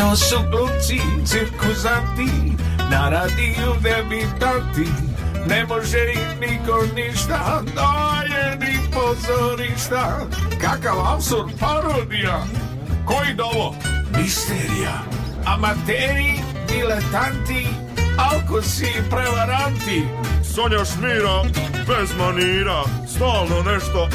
To su glumci, cirkuzanti, na radiju debitanti. Ne može im niko ništa, doje ni pozorišta. Kakav absurd parodija, koji dovo? Da Misterija, amateri, diletanti, alkosi i prevaranti. Sonja šmira, bez manira, stalno nešto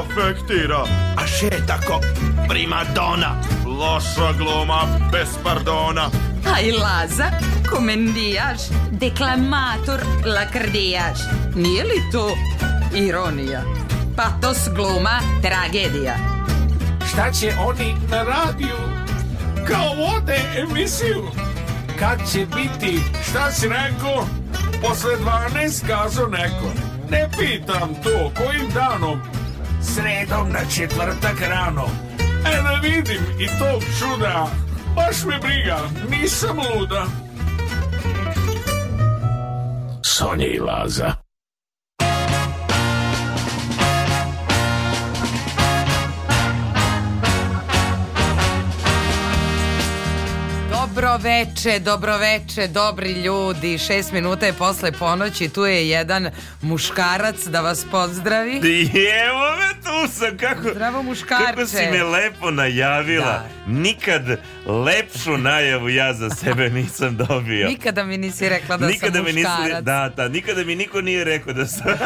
afektira. A še tako prima primadona loša gloma bez pardona Aj Laza, komendijaš, deklamator, lakrdijaš Nije li to ironija? Patos gloma, tragedija Šta će oni na radiju? Kao vode emisiju Kad će biti? Šta si rekao? Posle 12 kazo neko Ne pitam to, kojim danom? Sredom na četvrtak rano E da vidim i tog čuda, baš me briga, nisam luda. Sonja i Laza Dobro veče, dobro veče, dobri ljudi. Šest minuta je posle ponoći, tu je jedan muškarac da vas pozdravi. Evo me tu sam, kako, Zdravo muškarče. kako si me lepo najavila. Da. Nikad lepšu najavu ja za sebe nisam dobio. Nikada mi nisi rekla da nikada sam mi Nisi, da, da, nikada mi niko nije rekao da sam...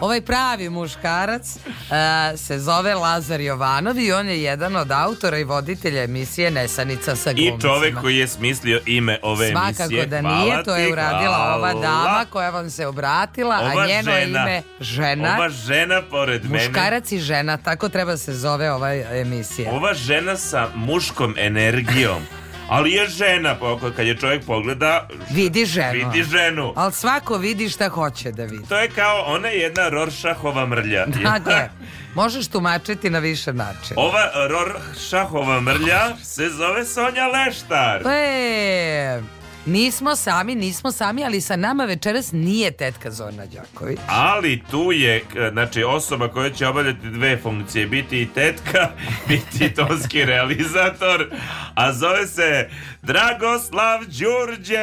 ovaj pravi muškarac uh, se zove Lazar Jovanovi i on je jedan od autora i voditelja emisije Nesanica sa glumicima. I čovek koji je smislio ime ove Svakako emisije. Svakako da nije, to je uradila hvala. ova dama koja vam se obratila, ova a njeno žena, ime žena. Ova žena pored muškarac mene. Muškarac i žena, tako treba se zove ova emisija. Ova žena sa muškom energijom ali je žena, pa kad je čovjek pogleda... Vidi ženu. Vidi ženu. Ali svako vidi šta hoće da vidi. To je kao ona jedna Rorschachova mrlja. da. da. možeš tumačiti na više načina. Ova Rorschachova mrlja se zove Sonja Leštar. E, Nismo sami, nismo sami, ali sa nama večeras nije tetka Zorna Đaković. Ali tu je, e, znači, osoba koja će obavljati dve funkcije, biti i tetka, biti i tonski realizator, a zove se Dragoslav Đurđev.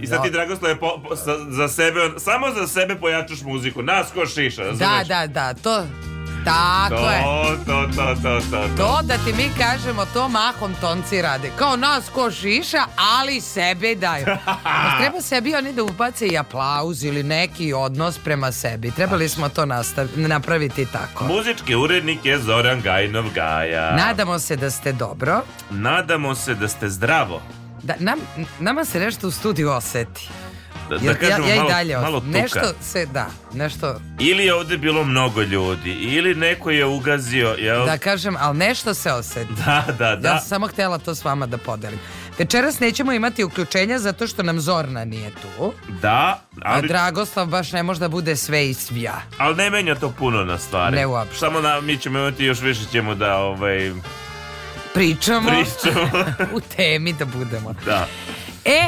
I sad ti da. Dragoslav, po, po, sa, za sebe, samo za sebe pojačaš muziku, nas ko šiša, da, razumeš? Da, da, da, to... Tako to, je. To, to, to, to, to. da ti mi kažemo, to mahom tonci rade. Kao nas ko šiša, ali sebe daju. treba sebi oni da ubace i aplauz ili neki odnos prema sebi. Trebali smo to napraviti tako. Muzički urednik je Zoran Gajnov Gaja. Nadamo se da ste dobro. Nadamo se da ste zdravo. Da, nam, nama se nešto u studiju oseti da, Jer da kažemo, ja, ja i dalje, malo, tuka. Nešto se, da, nešto... Ili je ovdje bilo mnogo ljudi, ili neko je ugazio, jel? Da kažem, ali nešto se osjeti. Da, da, da. Ja sam samo htjela to s vama da podelim. Večeras nećemo imati uključenja zato što nam Zorna nije tu. Da, ali... A Dragoslav baš ne može da bude sve i svija. Ali ne menja to puno na stvari. Ne uopšte. Samo na, mi ćemo imati još više ćemo da, ovaj... Pričamo. Pričamo. u temi da budemo. Da. E,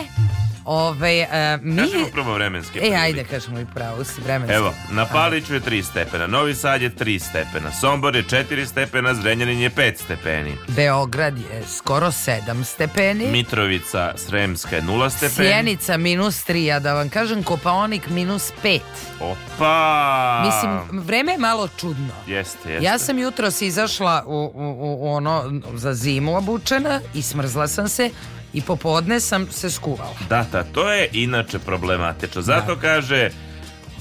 Ove, ovaj, a, mi... Kažemo prvo vremenske. E, ajde, kažemo i pravo si vremenske. Evo, na Paliću je 3 stepena, Novi Sad je 3 stepena, Sombor je 4 stepena, Zrenjanin je 5 stepeni. Beograd je skoro 7 stepeni. Mitrovica, Sremska je 0 stepeni. Sjenica minus 3, a da vam kažem Kopaonik minus 5. Opa! Mislim, vreme je malo čudno. Jeste, jeste. Ja sam jutro si izašla u, u, u ono za zimu obučena i smrzla sam se i popodne sam se skuvala. Da, da, to je inače problematično. Zato da. kaže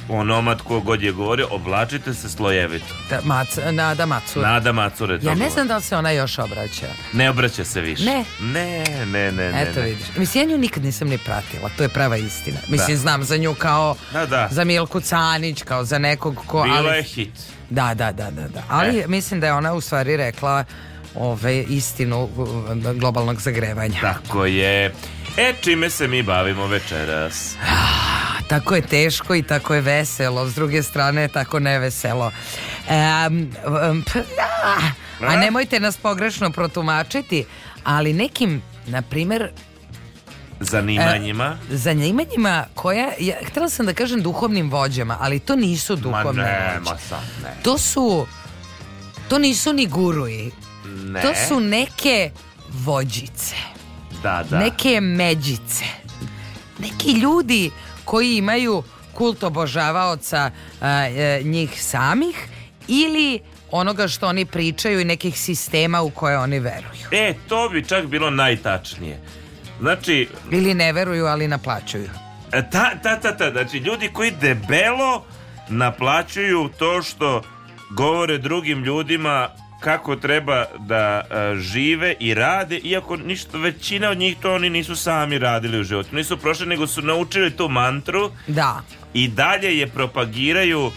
onomad ko god je govorio, oblačite se slojevito. Da, mac, nada Macure. Nada Macure. Ja ne znam da li se ona još obraća. Ne obraća se više. Ne. Ne, ne, ne. ne Eto ne. vidiš. Mislim, ja nju nikad nisam ni pratila. To je prava istina. Da. Mislim, da. znam za nju kao da, da. za Milku Canić, kao za nekog ko... Bila ali... je hit. Da, da, da, da. da. Ali e. mislim da je ona u stvari rekla ove istinu globalnog zagrevanja. Tako je. E, čime se mi bavimo večeras? Ah, tako je teško i tako je veselo, s druge strane je tako neveselo. Um, um, ah, a nemojte nas pogrešno protumačiti, ali nekim, na primjer, Zanimanjima? E, zanimanjima koja, ja, htjela sam da kažem duhovnim vođama, ali to nisu duhovne ma ne, vođe. Ma sad, ne. To su, to nisu ni guruji. Ne. To su neke vođice. Da, da. Neke međice. Neki ljudi koji imaju kult obožavaoca e, e, njih samih ili onoga što oni pričaju i nekih sistema u koje oni veruju. E, to bi čak bilo najtačnije. Znači... Ili ne veruju, ali naplaćuju. E, ta, ta, ta, ta. Znači, ljudi koji debelo naplaćuju to što govore drugim ljudima kako treba da uh, žive i rade, iako ništa, većina od njih to oni nisu sami radili u životu. Nisu prošli, nego su naučili tu mantru da. i dalje je propagiraju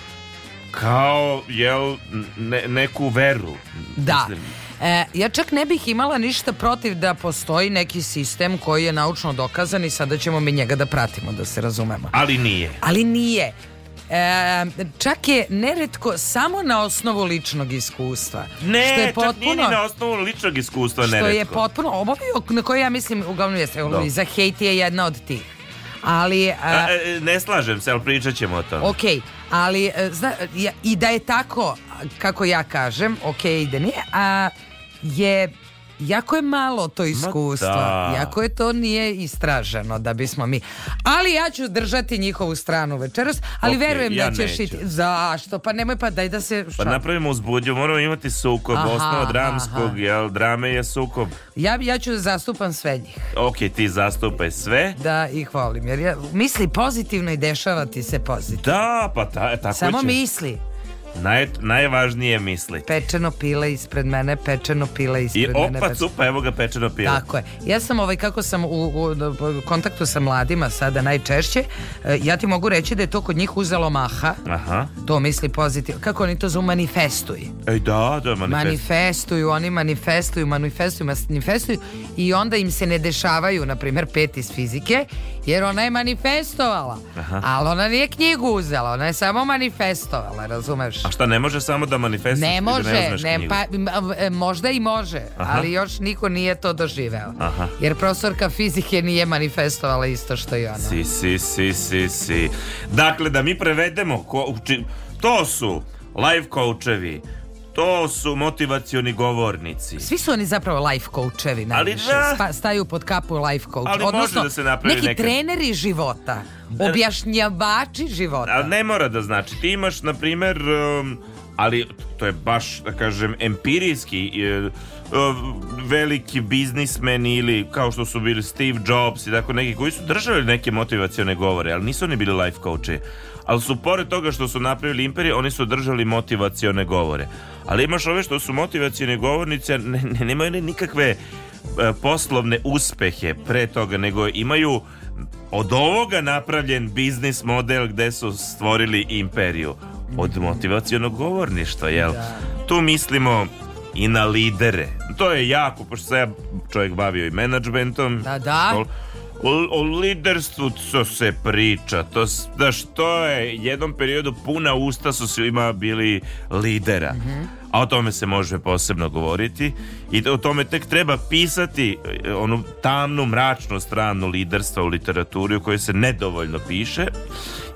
kao jel, ne, neku veru. Da. Mislim. E, ja čak ne bih imala ništa protiv da postoji neki sistem koji je naučno dokazan i sada ćemo mi njega da pratimo, da se razumemo. Ali nije. Ali nije. E, čak je neretko samo na osnovu ličnog iskustva. Ne, što je potpuno, čak nije ni na osnovu ličnog iskustva neretko. Što je potpuno obavio, na koji ja mislim uglavnom jeste, da. za Hejti je jedna od tih. Ali... E, a, a, e, ne slažem se, ali pričat ćemo o tome. Okej, okay, ali e, zna, ja, i da je tako, kako ja kažem, okej okay, da nije, a je jako je malo to iskustva, da. jako je to nije istraženo da bismo mi. Ali ja ću držati njihovu stranu večeras, ali okay, verujem ja da ćeš neću. i zašto? Pa nemoj pa daj da se Pa napravimo uzbudlju, moramo imati sukob, aha, osnova dramskog, aha. jel drame je sukob. Ja ja ću da zastupam sve njih. Ok, ti zastupaj sve. Da, i hvalim jer ja, misli pozitivno i dešava ti se pozitivno. Da, pa ta, e, tako Samo će. misli. Naj, najvažnije misli. Pečeno pile ispred mene, pečeno pile ispred mene. I opa cupa, evo ga pečeno pile. Tako je. Ja sam ovaj, kako sam u, u kontaktu sa mladima sada najčešće, eh, ja ti mogu reći da je to kod njih uzelo maha. Aha. To misli pozitivno. Kako oni to zovu manifestuj. Ej da, da manifest. Manifestuju, oni manifestuju, manifestuju, manifestuju i onda im se ne dešavaju, na primer, pet iz fizike jer ona je manifestovala. Aha. Ali ona nije knjigu uzela, ona je samo manifestovala, razumeš? A šta, ne može samo da manifestuje? Da ne može, ne, ne pa, možda i može, Aha. ali još niko nije to doživeo. Aha. Jer profesorka fizike nije manifestovala isto što i ona. Si, si, si, si, si. Dakle, da mi prevedemo, ko, uči, to su life coachevi, To su motivacioni govornici. Svi su oni zapravo life coachevi najviše. Da, Spa, staju pod kapu life coach. Ali Odnosno, može da se napravi neki neka... treneri života. Da. Objašnjavači života. Ali ne mora da znači. Ti imaš, na primjer, um, ali to je baš, da kažem, empirijski e, um, veliki biznismeni ili kao što su bili Steve Jobs i tako neki koji su držali neke motivacione govore, ali nisu oni bili life coache ali su pored toga što su napravili imperije, oni su držali motivacione govore. Ali imaš ove što su motivacione govornice, ne, nemaju ne nikakve e, poslovne uspehe pre toga, nego imaju od ovoga napravljen biznis model gde su stvorili imperiju. Od motivacijonog govorništva, jel? Da. Tu mislimo i na lidere. To je jako, pošto se ja čovjek bavio i menadžmentom. Da, da. Škol, O, liderstvu co se priča, to da što je jednom periodu puna usta su svima bili lidera. Mm -hmm. A o tome se može posebno govoriti i da o tome tek treba pisati eh, onu tamnu, mračnu stranu liderstva u literaturi o kojoj se nedovoljno piše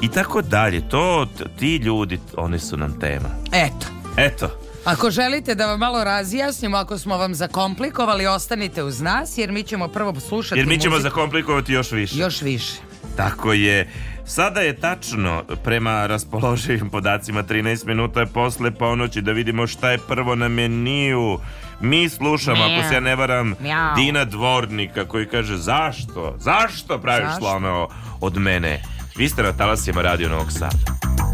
i tako dalje. To, ti ljudi, oni su nam tema. Eto. Eto. Ako želite da vam malo razjasnimo, ako smo vam zakomplikovali, ostanite uz nas, jer mi ćemo prvo slušati Jer mi ćemo muziku. zakomplikovati još više. Još više. Tako je. Sada je tačno, prema raspoloživim podacima, 13 minuta je posle ponoći, da vidimo šta je prvo na meniju. Mi slušamo, Mjau. ako se ja ne varam, Mjau. Dina Dvornika koji kaže zašto, zašto praviš slame od mene? Vi ste na talasima Radio Novog Sada.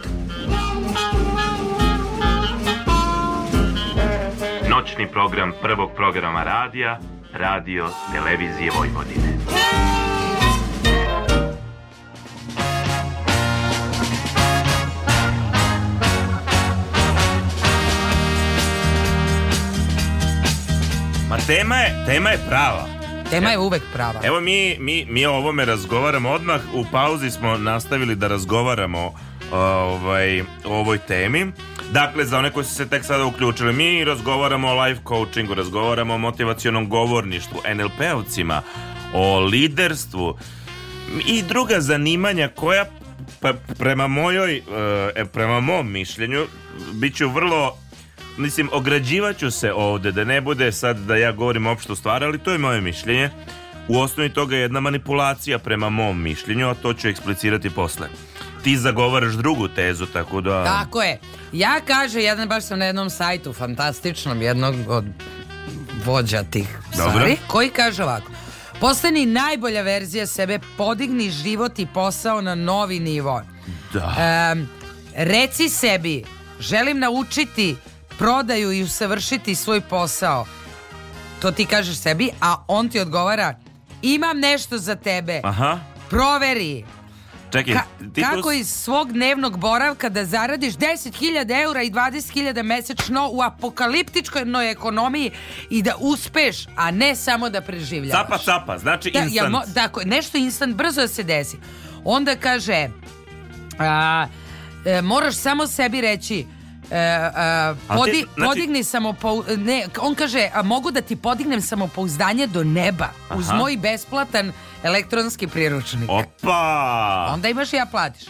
program prvog programa radija, radio televizije Vojvodine. Ma tema je, tema je prava. Tema je uvek prava. Evo mi, mi, mi o ovome razgovaramo odmah, u pauzi smo nastavili da razgovaramo ovaj, o ovoj temi. Dakle, za one koji su se tek sada uključili, mi razgovaramo o life coachingu, razgovaramo o motivacionom govorništvu, NLP-ovcima, o liderstvu i druga zanimanja koja pa prema mojoj, eh, e, prema mom mišljenju, bit ću vrlo Mislim, ograđivaću se ovde da ne bude sad da ja govorim opšto stvar, ali to je moje mišljenje. U osnovi toga je jedna manipulacija prema mom mišljenju, a to ću eksplicirati posle ti zagovaraš drugu tezu, tako da... Tako je. Ja kaže, jedan baš sam na jednom sajtu fantastičnom, jednog od vođa tih stvari, koji kaže ovako. Postani najbolja verzija sebe, podigni život i posao na novi nivo. Da. E, reci sebi, želim naučiti prodaju i usavršiti svoj posao. To ti kažeš sebi, a on ti odgovara, imam nešto za tebe. Aha. Proveri. Čekaj, ti kako plus... iz svog dnevnog boravka da zaradiš 10.000 eura i 20.000 mesečno u apokaliptičkoj ekonomiji i da uspeš, a ne samo da preživljavaš. Capa, capa, znači da, instant. Ja, dakle, nešto instant, brzo da se desi. Onda kaže, a, e, moraš samo sebi reći, E, e, a podi, ti, znači... podigni samopo, ne, on kaže, a mogu da ti podignem samopouzdanje do neba Aha. uz moj besplatan elektronski priručnik. Opa! Onda imaš i ja platiš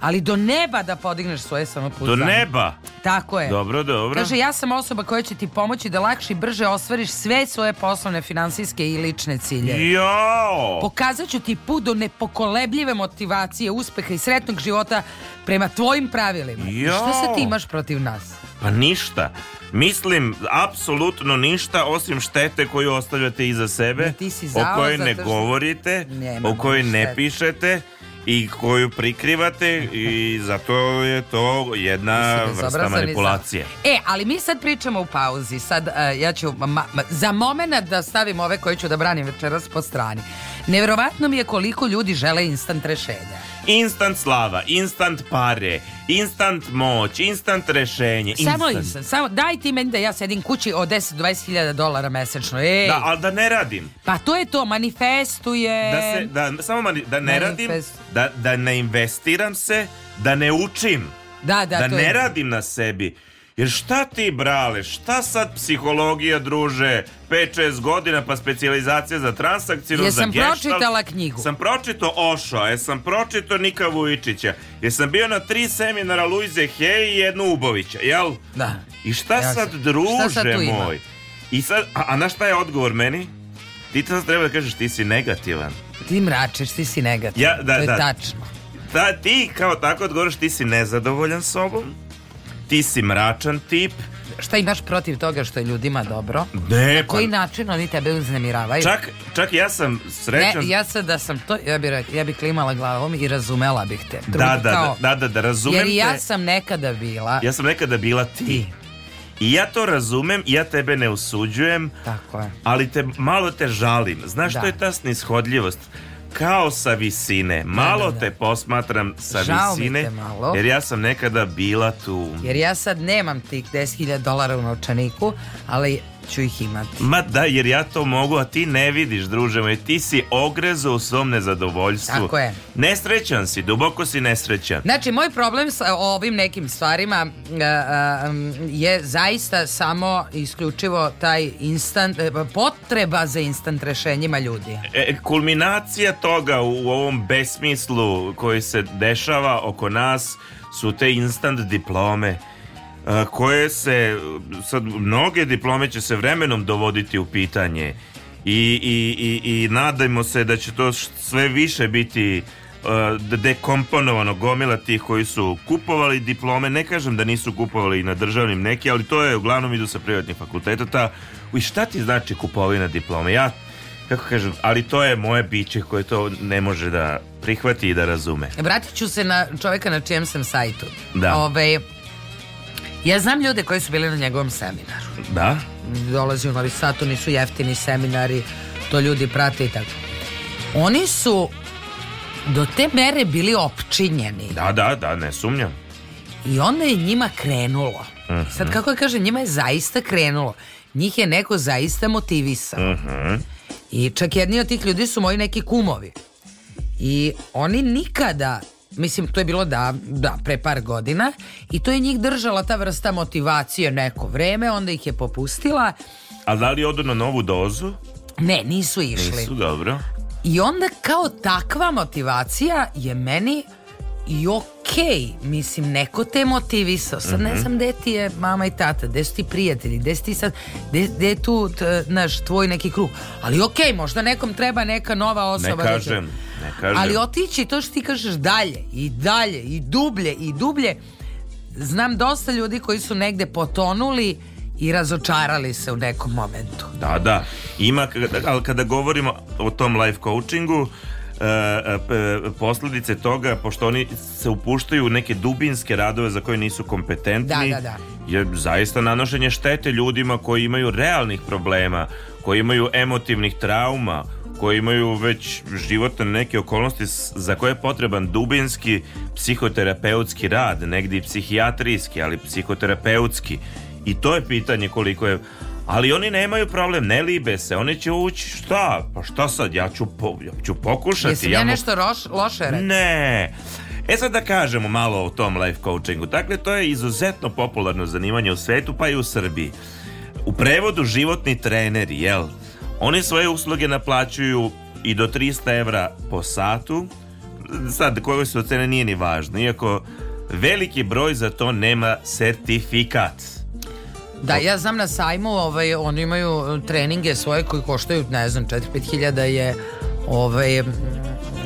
ali do neba da podigneš svoje samopouzdanje. Do neba? Tako je. Dobro, dobro. Kaže, ja sam osoba koja će ti pomoći da lakše i brže ostvariš sve svoje poslovne, finansijske i lične cilje. Jo! Pokazat ću ti put do nepokolebljive motivacije, uspeha i sretnog života prema tvojim pravilima. Jo! Šta se ti imaš protiv nas? Pa ništa. Mislim, apsolutno ništa osim štete koju ostavljate iza sebe, da ti si zao, o kojoj ne da govorite, o kojoj ne štete. pišete i koju prikrivate i zato je to jedna da vrsta manipulacije. Za... E, ali mi sad pričamo u pauzi. Sad uh, ja ću ma, ma, za moment da stavim ove koje ću da branim večeras po strani. Neverovatno mi je koliko ljudi žele instant rešenja instant slava, instant pare, instant moć, instant rešenje. Instant. Samo instant. Samo, daj ti meni da ja sedim kući od 10-20 hiljada dolara mesečno. Ej. Da, ali da ne radim. Pa to je to, manifestuje. Da, se, da, samo mani, da ne Manifest. radim, da, da ne investiram se, da ne učim. Da, da, da to ne je. radim na sebi Jer šta ti brale, šta sad psihologija druže, 5-6 godina pa specijalizacija za transakciju, Jesam za gestalt. Jesam pročitala knjigu. Sam pročito Ošo, jesam pročito Nika Vujičića, jesam bio na tri seminara Luize Hej i jednu Ubovića, jel? Da. I šta ja sad druže šta sad moj? I sad, a, a na šta je odgovor meni? Ti sad treba da kažeš ti si negativan. Ti mračeš, ti si negativan. Ja, da, to je da. tačno. Da, ti kao tako odgovoriš ti si nezadovoljan sobom ti si mračan tip, šta imaš protiv toga što je ljudima dobro? Ne, pa... Koji način oni tebe uznemiravaju? Čak, čak ja sam srećan... Ne, ja sad da sam to, ja bih ja bi klimala glavom i razumela bih te. Drugo, da, da, kao, da, da, da, da, razumem Jer ja sam nekada bila... Ja sam nekada bila ti. ti. I ja to razumem, ja tebe ne osuđujem, Tako je. ali te malo te žalim. Znaš da. što je ta snishodljivost? kao sa visine. Da, malo da, da. te posmatram sa Žao visine. Mi te malo. Jer ja sam nekada bila tu. Jer ja sad nemam tih 10.000 dolara u novčaniku, ali ću ih imati. Ma da, jer ja to mogu, a ti ne vidiš, druže moj. Ti si ogrezo u svom nezadovoljstvu. Tako je. Nesrećan si, duboko si nesrećan. Znači, moj problem sa ovim nekim stvarima e, e, je zaista samo isključivo taj instant, e, potreba za instant rešenjima ljudi. E, kulminacija toga u ovom besmislu koji se dešava oko nas su te instant diplome koje se sad mnoge diplome će se vremenom dovoditi u pitanje i, i, i, i nadajmo se da će to sve više biti dekomponovano gomila tih koji su kupovali diplome, ne kažem da nisu kupovali na državnim neki, ali to je uglavnom idu sa privatnih fakulteta i šta ti znači kupovina diplome? Ja kako kažem, ali to je moje biće koje to ne može da prihvati i da razume. Vratit ću se na čoveka na čijem sam sajtu. Da. Ove, Ja znam ljude koji su bili na njegovom seminaru. Da? Dolazi u Novi Sad, to nisu jeftini seminari, to ljudi prate i tako. Oni su do te mere bili opčinjeni. Da, da, da, ne sumnjam. I onda je njima krenulo. Mm -hmm. Sad kako je kaže, njima je zaista krenulo. Njih je neko zaista motivisao. Mm -hmm. I čak jedni od tih ljudi su moji neki kumovi. I oni nikada Mislim, to je bilo da, da, pre par godina i to je njih držala ta vrsta motivacije neko vreme, onda ih je popustila. A da li odu na novu dozu? Ne, nisu išli. Nisu, dobro. I onda kao takva motivacija je meni i okej, okay. mislim, neko te motivisao. Sad mm -hmm. ne mhm. znam gde ti je mama i tata, gde su ti prijatelji, gde ti sad, gde je tu t, naš tvoj neki krug. Ali okej, okay, možda nekom treba neka nova osoba. Ne kažem. Da će... Ne kažem. Ali otići, to što ti kažeš dalje i dalje i dublje i dublje. Znam dosta ljudi koji su negde potonuli i razočarali se u nekom momentu. Da, da. Ima, ali kada govorimo o tom life coachingu, e, e posledice toga pošto oni se upuštaju u neke dubinske radove za koje nisu kompetentni da, da, da. je zaista nanošenje štete ljudima koji imaju realnih problema koji imaju emotivnih trauma koji imaju već životne neke okolnosti za koje je potreban dubinski psihoterapeutski rad, negdje i psihijatrijski, ali psihoterapeutski. I to je pitanje koliko je... Ali oni nemaju problem, ne libe se, oni će ući, šta, pa šta sad, ja ću, po, ja ću pokušati. Jesam ja, ja nešto roš, loše reći? Ne, E sad da kažemo malo o tom life coachingu. Dakle, to je izuzetno popularno zanimanje u svetu, pa i u Srbiji. U prevodu životni treneri, jel? One svoje usluge naplaćuju i do 300 evra po satu. Sad, koje su cene nije ni važno, iako veliki broj za to nema sertifikat. Da, ja znam na sajmu, ovaj, oni imaju e, treninge svoje koji koštaju, ne znam, 4-5 hiljada je ovaj,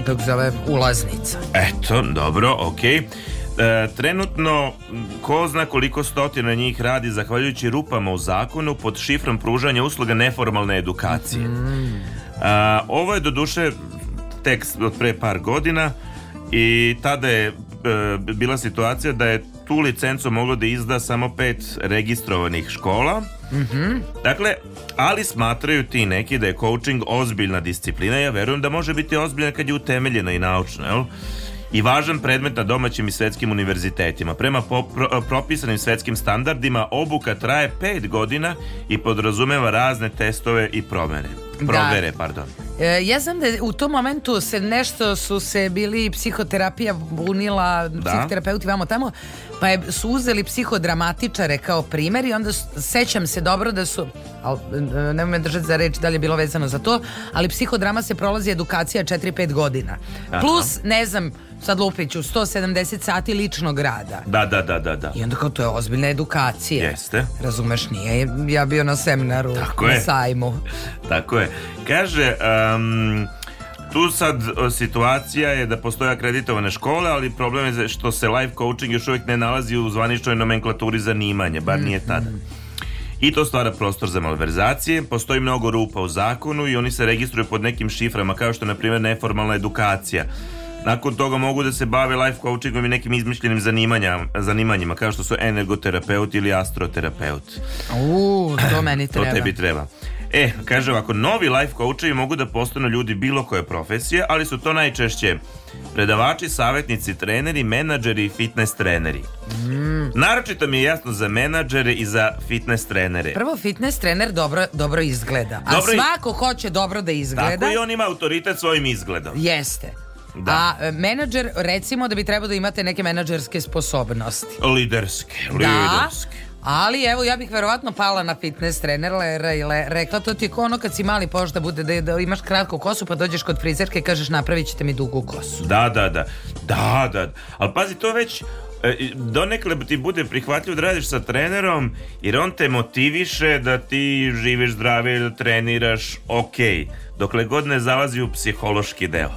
kako zove, ulaznica. Eto, dobro, okej. Okay. E, trenutno, ko zna koliko stotina njih radi zahvaljujući rupama u zakonu pod šifrom pružanja usluga neformalne edukacije. Mm. A, e, ovo je doduše tekst od pre par godina i tada je e, bila situacija da je tu licencu moglo da izda samo pet registrovanih škola. Mm -hmm. Dakle, ali smatraju ti neki da je coaching ozbiljna disciplina. Ja verujem da može biti ozbiljna kad je utemeljena i naučna, jel? i važan predmet na domaćim i svetskim univerzitetima. Prema propisanim svetskim standardima obuka traje 5 godina i podrazumeva razne testove i promene. Da. Provere, da. pardon. E, ja znam da u tom momentu se nešto su se bili psihoterapija bunila, da. psihoterapeuti vamo tamo, pa je, su uzeli psihodramatičare kao primer i onda sećam se dobro da su, al, ne mogu me držati za reč da li je bilo vezano za to, ali psihodrama se prolazi edukacija 4-5 godina. Plus, ne znam, sad lupiću, 170 sati ličnog rada. Da, da, da, da, da. I onda kao to je ozbiljna edukacija. Jeste. Razumeš, nije ja bio na seminaru, Tako na je. sajmu. Tako je. Kaže, um, tu sad e, situacija je da postoje akreditovane škole, ali problem je što se life coaching još uvijek ne nalazi u zvaničnoj nomenklaturi zanimanja, bar mm nije mhm. tada. I to stvara prostor za malverzacije, postoji mnogo rupa u zakonu i oni se registruju pod nekim šiframa, kao što je, na primjer, neformalna edukacija Nakon toga mogu da se bave life coachingom i nekim izmišljenim zanimanjima, kao što su energoterapeut ili astroterapeut. Uuu, to meni treba. To tebi treba. E, kaže ovako, novi life coachevi mogu da postanu ljudi bilo koje profesije, ali su to najčešće predavači, savjetnici, treneri, menadžeri i fitness treneri. Mm. Naročito mi je jasno za menadžere i za fitness trenere. Prvo, fitness trener dobro, dobro izgleda. Dobro a svako i... hoće dobro da izgleda. Tako i on ima autoritet svojim izgledom. Jeste. Da. A e, menadžer, recimo da bi trebao da imate neke menadžerske sposobnosti. Liderske, da. liderske. Da, ali evo ja bih verovatno pala na fitness trener i rekla to ti ko ono kad si mali pošta da bude da, da imaš kratku kosu pa dođeš kod frizerke i kažeš napravit ćete mi dugu kosu. Da, da, da. Da, da. Ali pazi to već e, donekle ti bude prihvatljivo da radiš sa trenerom jer on te motiviše da ti živiš zdravije da treniraš ok dokle god ne zalazi u psihološki deo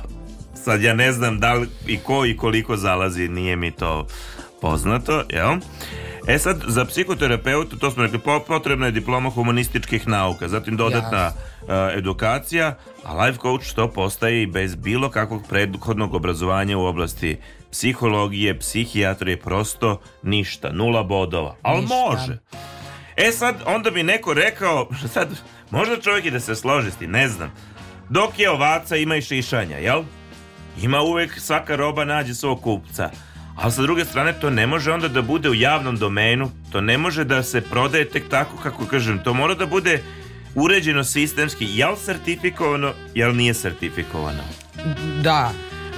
Sad ja ne znam da li i ko i koliko zalazi, nije mi to poznato, jel? E sad, za psihoterapeuta, to smo rekli, potrebna je diploma humanističkih nauka, zatim dodatna ja. uh, e, edukacija, a life coach to postaje i bez bilo kakvog prethodnog obrazovanja u oblasti psihologije, psihijatrije, prosto ništa, nula bodova. Ali ništa. može. E sad, onda bi neko rekao, sad, možda čovjek i da se složi s tim, ne znam. Dok je ovaca ima i šišanja, jel? Ima uvek svaka roba nađe svog kupca. A sa druge strane to ne može onda da bude u javnom domenu, to ne može da se prodaje tek tako kako kažem, to mora da bude uređeno sistemski, jel sertifikovano, jel nije sertifikovano. Da,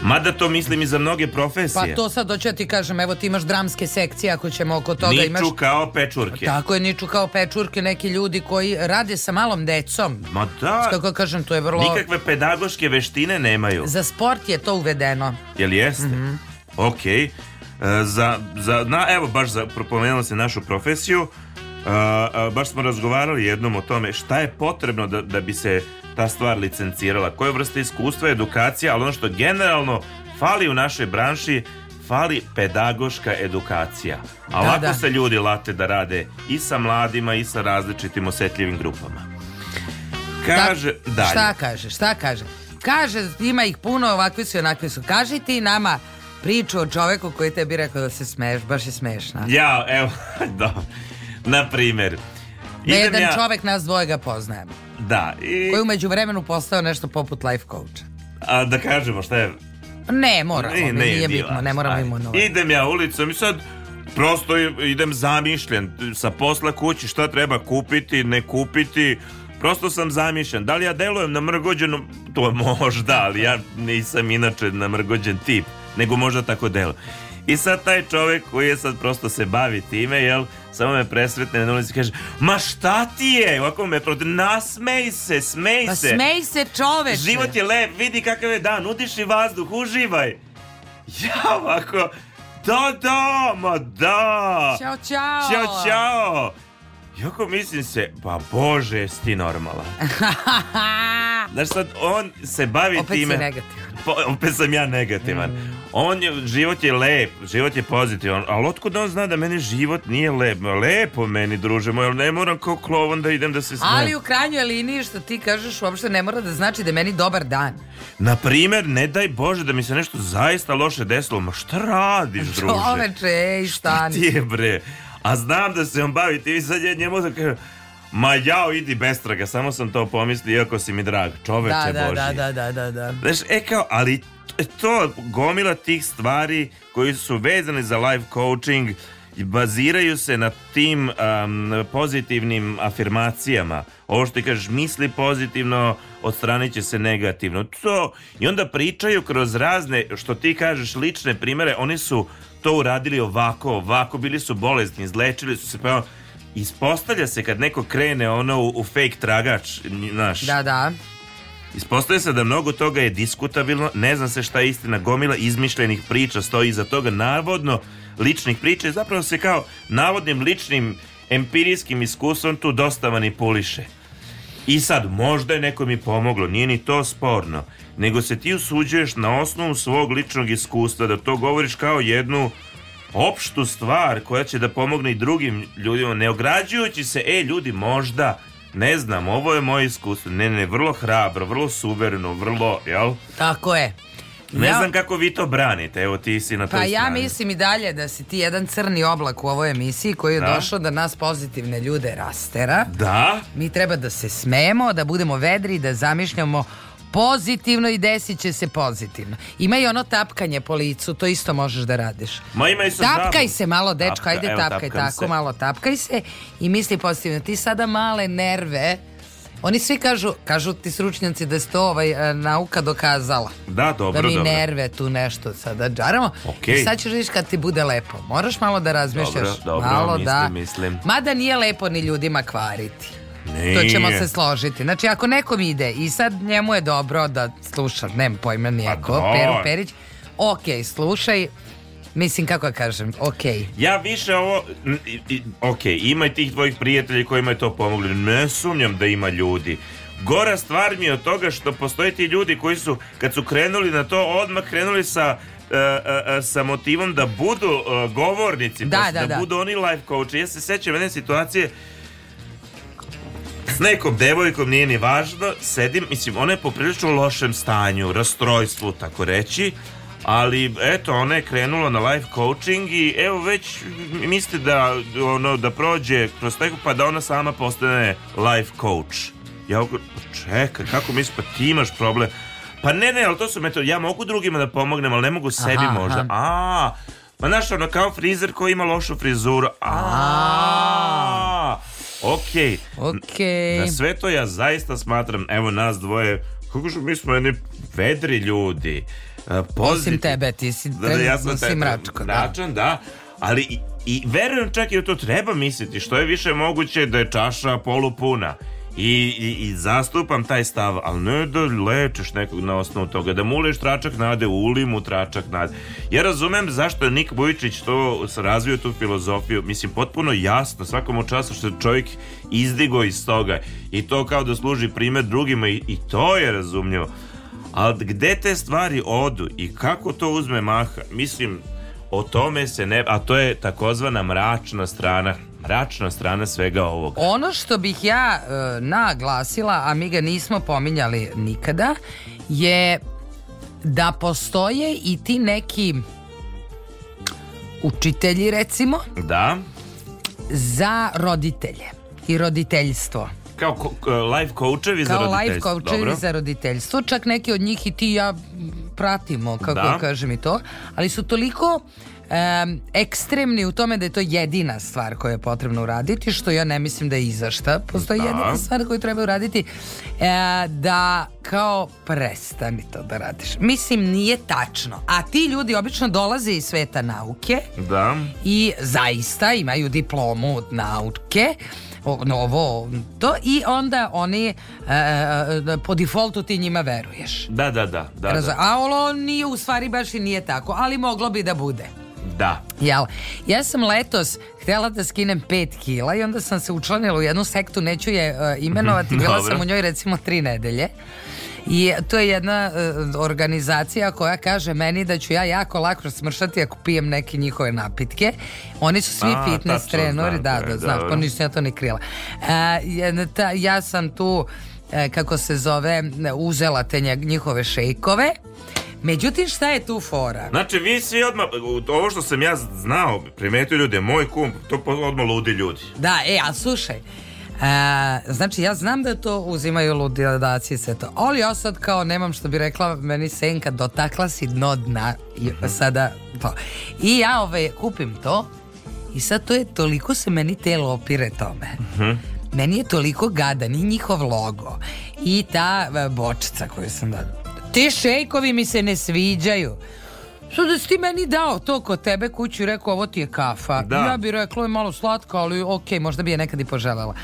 Mada to mislim i za mnoge pa profesije. Pa to sad hoću ja ti kažem, evo ti imaš dramske sekcije ako ćemo oko toga. Niču imaš... kao pečurke. Pa tako je, niču kao pečurke, neki ljudi koji rade sa malom decom. Ma da. Kako kažem, to je vrlo... Nikakve pedagoške veštine nemaju. Za sport je to uvedeno. Jel jeste? Mm -hmm. Ok. E, za, za, na, evo, baš za, propomenula se našu profesiju a, baš smo razgovarali jednom o tome šta je potrebno da, da bi se ta stvar licencirala, koje vrste iskustva, edukacija, ali ono što generalno fali u našoj branši fali pedagoška edukacija. A da, lako da. se ljudi late da rade i sa mladima i sa različitim osjetljivim grupama. Kaže, da, dalje. Šta kaže, šta kaže? Kaže, ima ih puno, ovakvi su i onakvi su. Kaži ti nama priču o čoveku koji tebi rekao da se smeš, baš je smešna. Ja, evo, dobro na primjer. Na da jedan ja... čovek nas dvoje ga poznajemo. Da. I... Koji umeđu vremenu postao nešto poput life coacha. A da kažemo šta je? Ne, moramo, ne, ne, nije bitno, ne moramo imenovati. Idem ja ulicom i sad prosto idem zamišljen sa posla kući šta treba kupiti, ne kupiti. Prosto sam zamišljen. Da li ja delujem na mrgođenu? To možda, ali ja nisam inače na mrgođen tip, nego možda tako delujem. I sad taj čovjek koji je sad prosto se bavi time, jel, samo me presretne na ulici i kaže, ma šta ti je? Ovako me protiv, nasmej se, smej pa se. Pa smej se čoveče. Život je lep, vidi kakav je dan, udiši vazduh, uživaj. Ja ovako, da, da, ma da. Ćao, čao. Ćao, čao. Jako mislim se, pa bože, jesi ti normalan. Znaš sad, on se bavi opet time... Opet si negativan. Pa, opet sam ja negativan. Mm on je, život je lep, život je pozitivan, ali otkud on zna da meni život nije lep? Lepo meni, druže moj, ali ne moram kao klovan da idem da se smijem. Ali u krajnjoj liniji što ti kažeš uopšte ne mora da znači da meni dobar dan. Na primer, ne daj Bože da mi se nešto zaista loše desilo, ma šta radiš, druže? Čoveče, ej, šta ti je, bre? A znam da se on bavi, ti sad je njemu da kažem, Ma jao, idi bestraga, samo sam to pomislio, iako si mi drag, čoveče da, da, Boži. Da, da, da, da, da. Znaš, e kao, ali E, to gomila tih stvari koji su vezani za life coaching baziraju se na tim um, pozitivnim afirmacijama. Ovo što ti kažeš, misli pozitivno, odstranit će se negativno. To, I onda pričaju kroz razne, što ti kažeš, lične primere, oni su to uradili ovako, ovako, bili su bolesni, izlečili su se, pa ispostavlja se kad neko krene ono u, u fake tragač, znaš. Da, da. Ispostavlja se da mnogo toga je diskutabilno, ne zna se šta je istina, gomila izmišljenih priča stoji iza toga, navodno ličnih priča zapravo se kao navodnim ličnim empirijskim iskustvom tu dosta manipuliše. I sad, možda je nekom mi pomoglo, nije ni to sporno, nego se ti usuđuješ na osnovu svog ličnog iskustva da to govoriš kao jednu opštu stvar koja će da pomogne i drugim ljudima, ne ograđujući se, e ljudi, možda Ne znam, ovo je moje iskustvo. Ne, ne, vrlo hrabro, vrlo suvereno, vrlo, jel? Tako je. Ne ja... znam kako vi to branite, evo ti si na pa toj Pa ja mislim i dalje da si ti jedan crni oblak u ovoj emisiji koji je da? došao da nas pozitivne ljude rastera. Da? Mi treba da se smejemo, da budemo vedri, da zamišljamo pozitivno i desit će se pozitivno. Ima i ono tapkanje po licu, to isto možeš da radiš. Ma ima i sa Tapkaj zavom. se malo, dečko, Tapka, ajde evo, tapkaj tako, se. malo tapkaj se i misli pozitivno. Ti sada male nerve, oni svi kažu, kažu ti stručnjaci da je to ovaj, e, nauka dokazala. Da, dobro, dobro. da mi dobro. nerve tu nešto sada džaramo. Okej. I sad ćeš vidiš kad ti bude lepo. Moraš malo da razmišljaš. Dobro, dobro, malo da. mislim, da. mislim. Mada nije lepo ni ljudima kvariti. Nije. To ćemo se složiti. Znači, ako nekom ide i sad njemu je dobro da sluša, nemam pojma nijako, pa Peru Perić, ok, slušaj, Mislim, kako da kažem, okej. Ja više ovo, okej, okay, ima i tih tvojih prijatelja kojima je to pomoglo. Ne sumnjam da ima ljudi. Gora stvar mi je od toga što postoje ti ljudi koji su, kad su krenuli na to, odmah krenuli sa e, e, e, sa motivom da budu govornici, da, da, da, da, budu oni life coach. Ja se sećam jedne situacije s nekom devojkom nije ni važno, sedim, mislim, ona je poprilično lošem stanju, rastrojstvu, tako reći, ali eto, ona je krenula na life coaching i evo već misli da, ono, da prođe kroz neko, pa da ona sama postane life coach. Ja ovako, pa čekaj, kako misli, pa ti imaš problem. Pa ne, ne, ali to su metode, ja mogu drugima da pomognem, ali ne mogu sebi aha, možda. Aha. A, pa znaš, ono, kao frizer koji ima lošu frizuru. A, Okej. Okay. Okej. Na sve to ja zaista smatram, evo nas dvoje, kako što mi smo jedni vedri ljudi. Pozitiv. E, Osim tebe, ti si, da, da ja sam si mračko. Da. Mračan, da. da. Ali i, i verujem čak i da to treba misliti, što je više moguće da je čaša polupuna. I, i, i zastupam taj stav, ali ne da lečeš nekog na osnovu toga, da muleš tračak nade, ulim u tračak nade. Ja razumem zašto je Nik Bujičić to razvio tu filozofiju, mislim potpuno jasno, svakom času što je čovjek izdigo iz toga i to kao da služi primjer drugima i, i to je razumljivo. Ali gde te stvari odu i kako to uzme maha, mislim, o tome se ne, a to je takozvana mračna strana mračna strana svega ovoga. Ono što bih ja e, naglasila, a mi ga nismo pominjali nikada, je da postoje i ti neki učitelji recimo. Da. Za roditelje i roditeljstvo. Kao e, life coachevi za roditeljstvo. Kao life coachevi Dobro. za roditeljstvo. Čak neki od njih i ti ja pratimo, kako da. kažem i to. Ali su toliko um, ekstremni u tome da je to jedina stvar koju je potrebno uraditi, što ja ne mislim da je izašta. Postoji da. jedina stvar koju treba uraditi e, da kao prestani to da radiš. Mislim, nije tačno. A ti ljudi obično dolaze iz sveta nauke da. i zaista imaju diplomu od nauke novo to i onda oni e, e, e po defaultu ti njima veruješ. Da, da, da. da, da. A ono nije u stvari baš i nije tako, ali moglo bi da bude. Da. Jel, ja sam letos htjela da skinem 5 kila i onda sam se učlanila u jednu sektu, neću je uh, imenovati, bila sam u njoj recimo 3 nedelje. I to je jedna uh, organizacija koja kaže meni da ću ja jako lako smršati ako pijem neke njihove napitke. Oni su svi A, fitness trenori, da, da, znaš, pa nisam ja to ni krila. Uh, ta, ja sam tu, kako se zove, uzela te njihove šejkove Međutim, šta je tu fora? Znači, vi svi odmah, ovo što sam ja znao, primetio ljude, moj kum, to odmah ludi ljudi. Da, e, a slušaj, E, znači ja znam da to uzimaju ludidaci da, i sve to Ali ja sad kao nemam što bi rekla Meni senka dotakla si dno dna i, mhm. Sada to I ja ove ovaj, kupim to I sad to je toliko se meni telo opire tome uh mhm. -huh. Meni je toliko gadan I njihov logo I ta e, bočica koju sam da Ti šejkovi mi se ne sviđaju. Što da si ti meni dao to kod tebe kuću i rekao ovo ti je kafa. Da. Ja bi rekla je malo slatka, ali okay, možda bi je nekad i poželela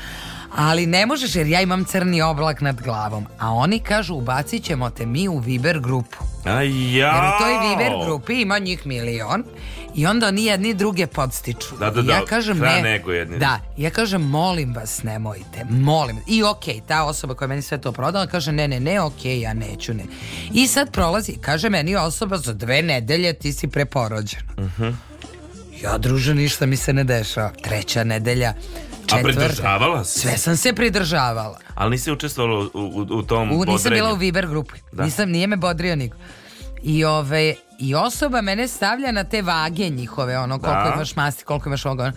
ali ne možeš jer ja imam crni oblak nad glavom. A oni kažu ubacit ćemo te mi u Viber grupu. A ja. Jer u toj Viber grupi ima njih milion i onda oni jedni druge podstiču. Da, da, I da, ja da, kažem, ne, nego jedni. Da, ja kažem, molim vas, nemojte, molim. I okej, okay, ta osoba koja meni sve to prodala kaže, ne, ne, ne, okej, okay, ja neću, ne. I sad prolazi, kaže meni osoba, za dve nedelje ti si preporođena. Uh mhm. -huh. Ja, druže, ništa mi se ne dešava. Treća nedelja, Četvrta. A pridržavala si? Sve sam se pridržavala. Ali nisi učestvovala u, u, u tom u, Nisam bila u Viber grupi. Da. Nisam, nije me bodrio niko. I ove, i osoba mene stavlja na te vage njihove, ono, da. koliko da. imaš masti, koliko imaš ovoga,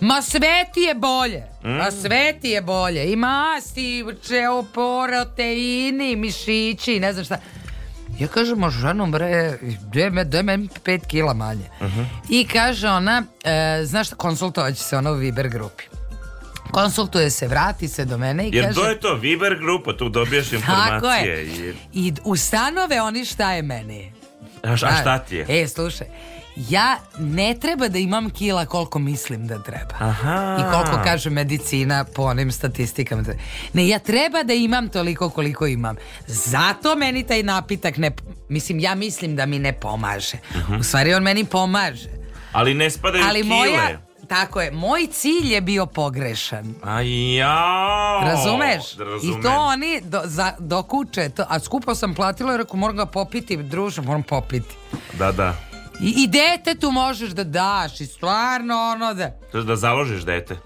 Ma sve ti je bolje, mm. ma sve ti je bolje. I masti, čeo, proteini, mišići, ne znam šta. Ja kažem, ma ženom bre, daj me, daj me pet kila manje. Uh mhm. -huh. I kaže ona, e, znaš šta, konsultovat će se ona u Viber grupi konsultuje se, vrati se do mene i Jer kaže... Jer to je to, Viber grupa, tu dobiješ informacije. Tako je. I, ustanove oni šta je meni. A šta ti je? E, slušaj, ja ne treba da imam kila koliko mislim da treba. Aha. I koliko kaže medicina po onim statistikama. Ne, ja treba da imam toliko koliko imam. Zato meni taj napitak ne... Mislim, ja mislim da mi ne pomaže. Uh mhm. -huh. U stvari, on meni pomaže. Ali ne spadaju Ali kile. Moja, Tako je, moj cilj je bio pogrešan. A ja. Razumeš? Razumem. I to oni do, za, dokuče, to, a skupo sam platila jer rekao moram ga popiti, druže, moram popiti. Da, da. I, i dete tu možeš da daš i stvarno ono da... To da založiš dete.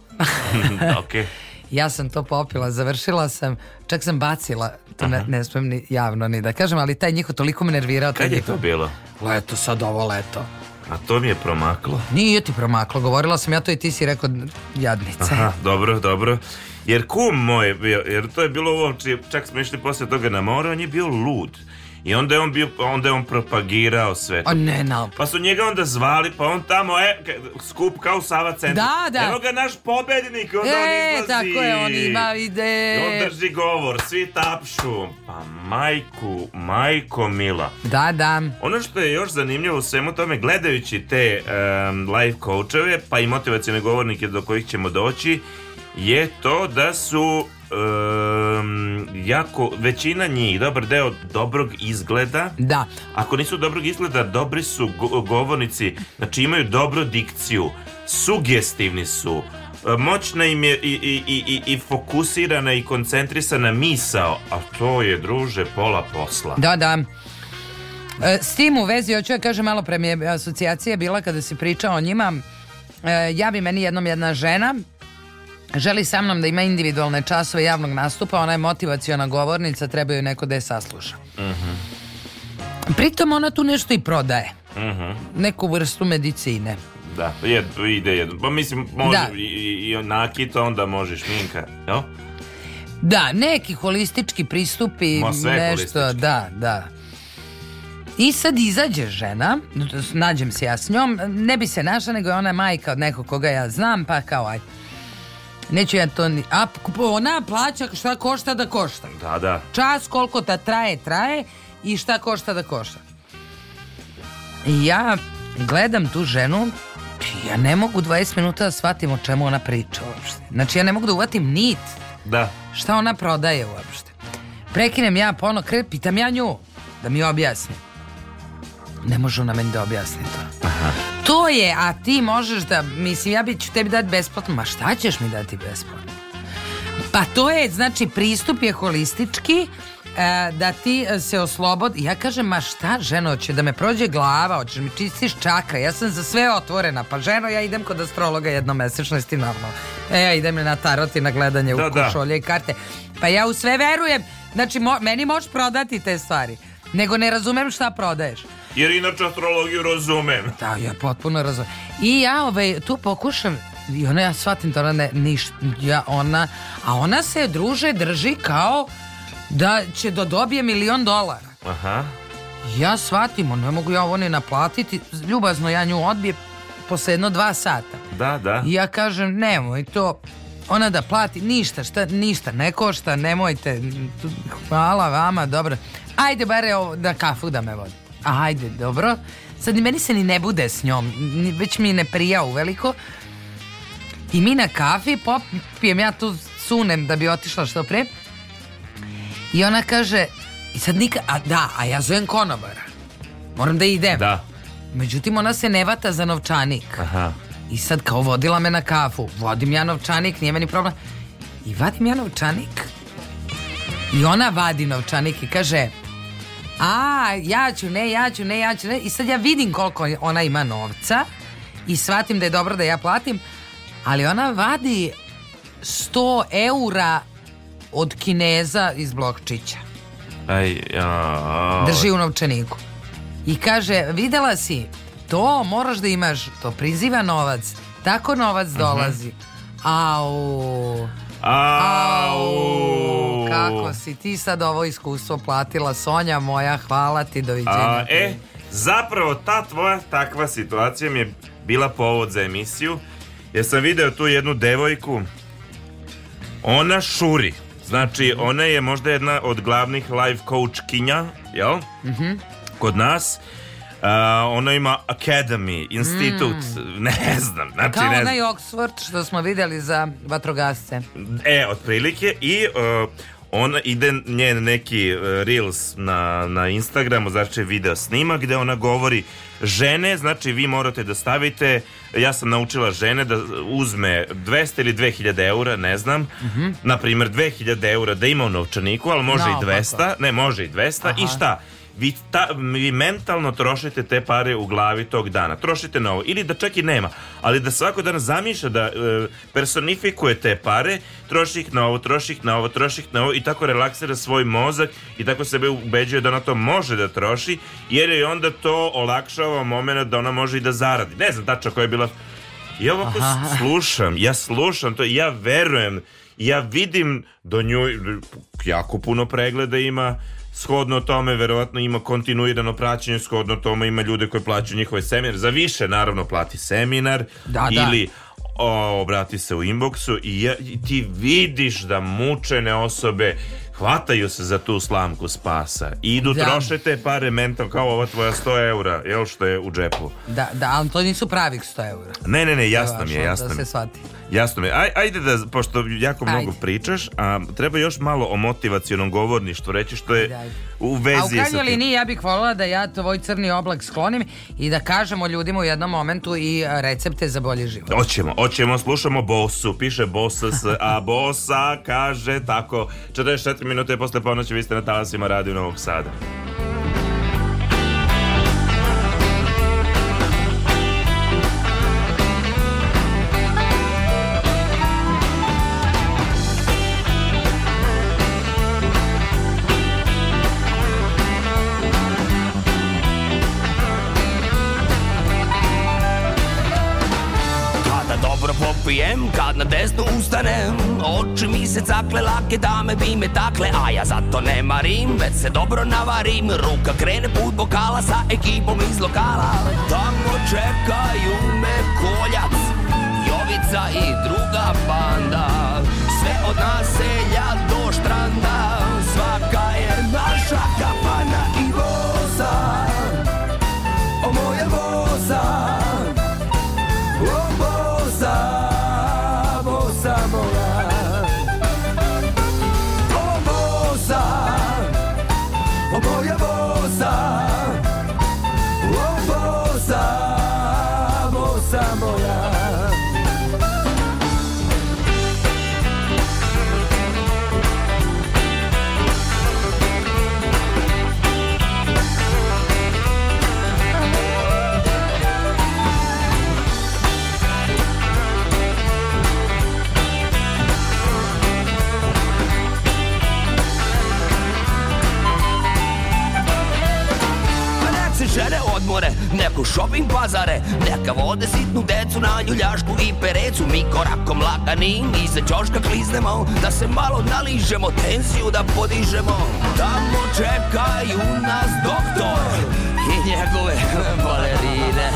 Okej. Okay. Ja sam to popila, završila sam, čak sam bacila, to ne, ne smijem ni javno ni da kažem, ali taj njihov toliko me nervirao. Kad je to bilo? Leto, sad ovo leto. A to mi je promaklo. Nije ti promaklo, govorila sam ja to i ti si rekao jadnica. Aha, dobro, dobro. Jer kum moj, bio, jer to je bilo ovo, čak smo išli posle toga na more, on je bio lud. I onda je on bio, onda je on propagirao sve to. A ne, no. Pa su njega onda zvali, pa on tamo, e, skup kao u Sava centru. Da, da. Evo ga naš pobednik, onda e, on izlazi. tako je, on ima ide. I on drži govor, svi tapšu. Pa majku, majko mila. Da, da. Ono što je još zanimljivo u svemu tome, gledajući te um, life coacheve, pa i motivacijone govornike do kojih ćemo doći, je to da su um, jako, većina njih, dobar deo dobrog izgleda. Da. Ako nisu dobrog izgleda, dobri su go govornici, znači imaju dobru dikciju, sugestivni su, e, moćna im je i, i, i, i fokusirana i koncentrisana misao, a to je, druže, pola posla. Da, da. E, s tim u vezi, hoću ja da kažem, malo pre mi je asocijacija bila kada se pričao o njima, e, javi meni jednom jedna žena Želi sa mnom da ima individualne časove javnog nastupa, ona je motivaciona govornica, treba ju neko da je sasluša. Uh mhm. -huh. Pritom ona tu nešto i prodaje. Uh mhm. -huh. Neku vrstu medicine. Da, je, ide jedno. Pa mislim, može da. i, i, i nakita, onda može šminka, jel? Da, neki holistički pristupi, Ma nešto, holistički. da, da. I sad izađe žena, nađem se ja s njom, ne bi se naša, nego je ona majka od nekog koga ja znam, pa kao aj. Neću ja to ni... A, ona plaća šta košta da košta. Da, da. Čas koliko ta traje, traje i šta košta da košta. ja gledam tu ženu ja ne mogu 20 minuta da shvatim o čemu ona priča uopšte. Znači ja ne mogu da uvatim nit. Da. Šta ona prodaje uopšte. Prekinem ja ponovno pa kre, pitam ja nju da mi objasni. Ne može ona meni da objasni to. Aha. To je, a ti možeš da, mislim, ja bi ću tebi dati besplatno, ma šta ćeš mi dati besplatno? Pa to je, znači, pristup je holistički, e, da ti se oslobodi. Ja kažem, ma šta ženo, hoće da me prođe glava, hoćeš mi čistiš čakra, ja sam za sve otvorena. Pa ženo, ja idem kod astrologa jednomesečno, jesi ti normalno. E, ja idem na tarot i na gledanje da, u da. košolje i karte. Pa ja u sve verujem, znači mo, meni možeš prodati te stvari, nego ne razumem šta prodaješ jer inače astrologiju razumem. Da, ja potpuno razumem. I ja ovaj, tu pokušam i ona ja shvatim da ona ne, niš, ja, ona, a ona se druže drži kao da će da dobije milion dolara. Aha. Ja shvatim, ne mogu ja ovo ne naplatiti, ljubazno ja nju odbijem posle jedno dva sata. Da, da. I ja kažem, nemoj to, ona da plati, ništa, šta, ništa, ne košta, nemojte, hvala vama, dobro. Ajde bare ovo, da kafu da me vodi ajde, dobro. Sad ni meni se ni ne bude s njom, već mi ne prija u veliko. I mi na kafi popijem, ja tu sunem da bi otišla što pre. I ona kaže, i sad nika, a da, a ja zovem konobara. Moram da idem. Da. Međutim, ona se ne vata za novčanik. Aha. I sad kao vodila me na kafu. Vodim ja novčanik, nije meni problem. I vadim ja novčanik. I ona vadi novčanik i kaže, a ja ću ne, ja ću ne, ja ću ne i sad ja vidim koliko ona ima novca i shvatim da je dobro da ja platim ali ona vadi 100 eura od kineza iz blokčića Aj, a... drži u novčaniku i kaže videla si to moraš da imaš to priziva novac tako novac mhm. dolazi uh -huh. au Au. Kako si ti sad ovo iskustvo platila Sonja moja, hvala ti, doviđenja. A, e, zapravo ta tvoja takva situacija mi je bila povod za emisiju, jer sam video tu jednu devojku, ona šuri. Znači, mhm. ona je možda jedna od glavnih live coach kinja, jel? Mhm. Kod nas Uh, ona ima Academy, institut, mm. ne znam. Znači, Kao ne znam. onaj Oxford što smo videli za vatrogasce. E, otprilike. I uh, ona ide njen neki uh, reels na, na Instagramu, znači video snimak gde ona govori žene, znači vi morate da stavite, ja sam naučila žene da uzme 200 ili 2000 eura, ne znam, mm -hmm. na primjer 2000 eura da ima u novčaniku, ali može no, i 200, kako? ne može i 200 Aha. i šta? vi, ta, vi mentalno trošite te pare u glavi tog dana. Trošite novo. Ili da čak i nema. Ali da svako dan zamišlja da e, personifikuje te pare, troši ih na ovo, troši ih na ovo, troši ih na ovo i tako relaksira svoj mozak i tako sebe ubeđuje da ona to može da troši, jer je onda to olakšava moment da ona može i da zaradi. Ne znam tačno koja je bila... I ovako Aha. slušam, ja slušam to, ja verujem, ja vidim do da nju jako puno pregleda ima, shodno tome verovatno ima kontinuirano praćenje, shodno tome ima ljude koji plaćaju njihove seminare, za više naravno plati seminar da, da. ili da. O, obrati se u inboxu i, ja, i ti vidiš da mučene osobe hvataju se za tu slamku spasa i idu da. troše te pare mental kao ova tvoja 100 eura, jel što je u džepu. Da, da, ali to nisu pravih 100 eura. Ne, ne, ne, jasno mi je, jasno Da se shvati. Jasno mi. Aj, ajde da, pošto jako ajde. mnogo pričaš, a treba još malo o motivacijonom govorništvu reći što je ajde, ajde. u vezi. A u krajnjoj liniji ja bih voljela da ja tvoj crni oblak sklonim i da kažemo ljudima u jednom momentu i recepte za bolji život. Oćemo, oćemo, slušamo bosu, piše bosa, a bosa kaže tako, 44 minute posle ponoći vi ste na talasima Radio Novog Sada. pijem Kad na desno ustanem Oči mi se cakle lake dame bi me takle A ja zato ne marim Već se dobro navarim Ruka krene put bokala sa ekipom iz lokala Tamo čekaju me koljac Jovica i druga banda Sve od naselja do štranda Svaka je naša kapana i voda u shopping pazare Neka vode sitnu decu na ljuljašku i perecu Mi korakom laganim iza čoška kliznemo Da se malo naližemo, tenziju da podižemo Tamo čekaju nas doktor I njegove balerine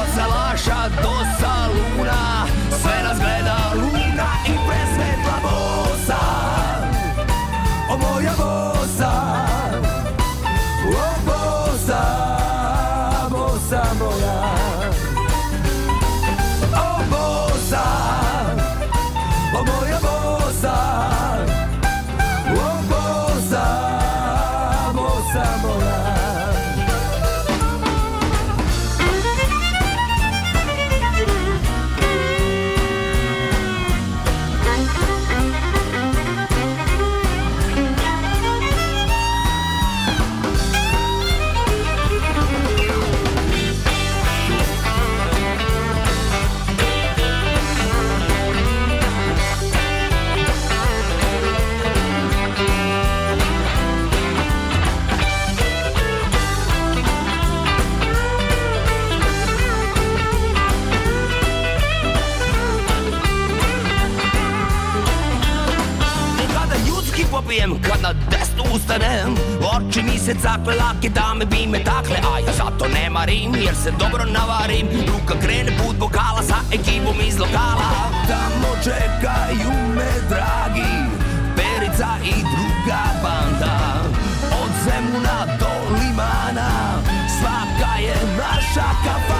Od salaša do saluna Sve nas gleda luna i presvetla bosa O moja bosa se cakle lake dame bi me takle A ja zato ne marim jer se dobro navarim Ruka krene put bokala sa ekipom iz lokala Tamo da čekaju me dragi Perica i druga banda Od Zemuna do Limana Svaka je naša kafa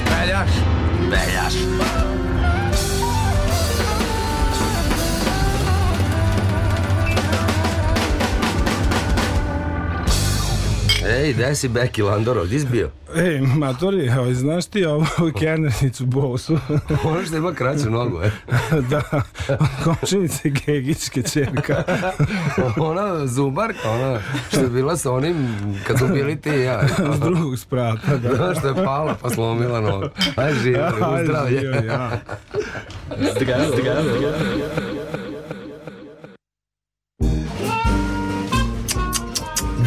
Velhas. Velhas. Ej, gde si Beki Landor, ovdje izbio? Ej, matori, ovaj, znaš ti ovu kenernicu Bosu? Ono što da ima kraću nogu, e? da, komšinice Gegićke čerka. ona zubarka, ona što je bila sa onim, kad su bili ti ja. S drugog sprata, da. da. što je pala pa slomila nogu. Aj, živjeli, uzdravlje. Aj, živjeli, ja. Zdravo, zdravo, zdravo.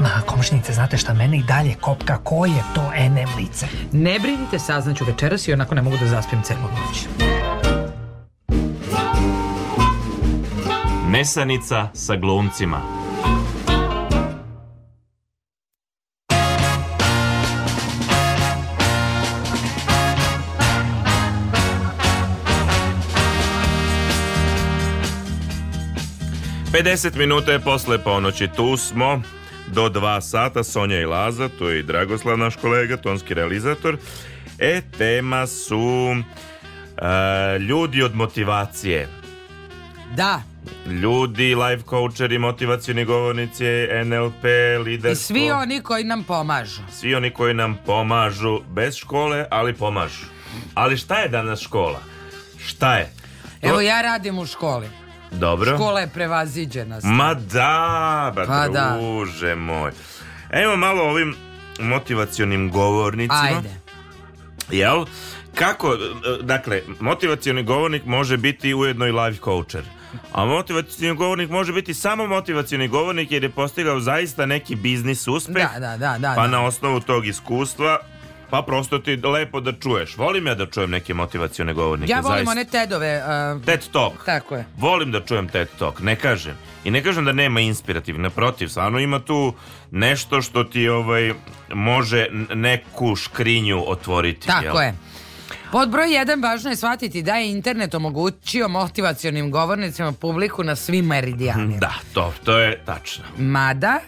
Ma, komšinice, znate šta mene i dalje kopka, ko je to NM lice? Ne brinite, saznaću večeras i onako ne mogu da zaspijem celu noć. Nesanica sa glumcima. Pedeset minuta je posle ponoći, tu smo, do 2 sata Sonja i Laza, to je i Dragoslav naš kolega, tonski realizator. E, tema su uh, ljudi od motivacije. Da. Ljudi, life coacheri, motivacijni govornici, NLP, liderstvo. I svi oni koji nam pomažu. Svi oni koji nam pomažu, bez škole, ali pomažu. Ali šta je danas škola? Šta je? To... Evo ja radim u školi. Dobro. Škola je prevaziđena. Stavno. Ma da, ba pa druže da. moj. Evo malo ovim motivacionim govornicima. Ajde. Jel? Kako, dakle, motivacioni govornik može biti ujedno i life coacher. A motivacioni govornik može biti samo motivacioni govornik jer je postigao zaista neki biznis uspeh. Da, da, da, da pa da. na osnovu tog iskustva Pa prosto ti lepo da čuješ. Volim ja da čujem neke motivacione govornike. Ja volim zaista. one TED-ove. Uh, TED Talk. Tako je. Volim da čujem TED Talk, ne kažem. I ne kažem da nema inspirativ, naprotiv, stvarno ima tu nešto što ti ovaj može neku škrinju otvoriti. Tako jel? je. Pod broj 1 važno je shvatiti da je internet omogućio motivacionim govornicima publiku na svim meridijanima. Da, to, to je tačno. Mada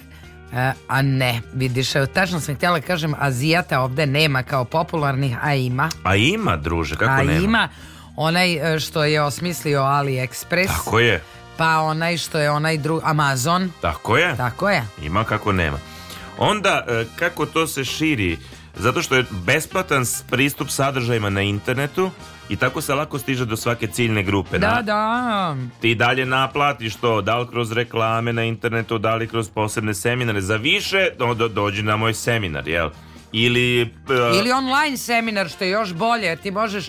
E, a ne, vidiš, tačno sam htjela da kažem, Azijata ovde nema kao popularnih, a ima. A ima, druže, kako a nema? A ima, onaj e, što je osmislio AliExpress. Tako je. Pa onaj što je onaj drugi, Amazon. Tako je. Tako je. Ima kako nema. Onda, e, kako to se širi Zato što je besplatan pristup sadržajima na internetu i tako se lako stiže do svake ciljne grupe. Da, na, da. Ti dalje naplatiš to, da li kroz reklame na internetu, da li kroz posebne seminare. Za više do, do, dođi na moj seminar, jel? Ili, uh... Ili online seminar, što je još bolje, jer ti možeš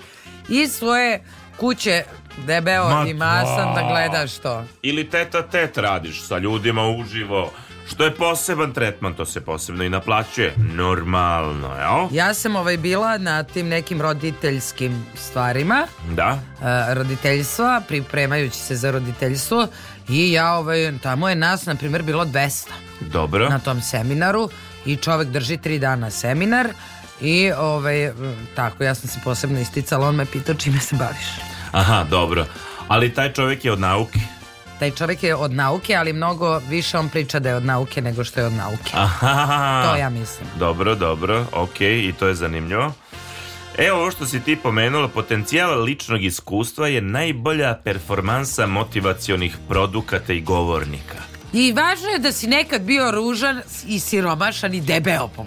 iz svoje kuće debeo Ma, i masan da, da. gledaš to. Ili teta tet radiš sa ljudima uživo što je poseban tretman, to se posebno i naplaćuje. Normalno, jel? Ja sam ovaj bila na tim nekim roditeljskim stvarima. Da. E, roditeljstva, pripremajući se za roditeljstvo i ja ovaj, tamo je nas, na primjer, bilo 200. Dobro. Na tom seminaru i čovek drži tri dana seminar i ovaj, tako, ja sam se posebno isticala, on me pitao čime se baviš. Aha, dobro. Ali taj čovjek je od nauke. Taj čovjek je od nauke, ali mnogo više on priča da je od nauke nego što je od nauke. Aha. To ja mislim. Dobro, dobro, ok, i to je zanimljivo. Evo ovo što si ti pomenula, potencijal ličnog iskustva je najbolja performansa motivacionih produkata i govornika. I važno je da si nekad bio ružan i siromašan i debeo po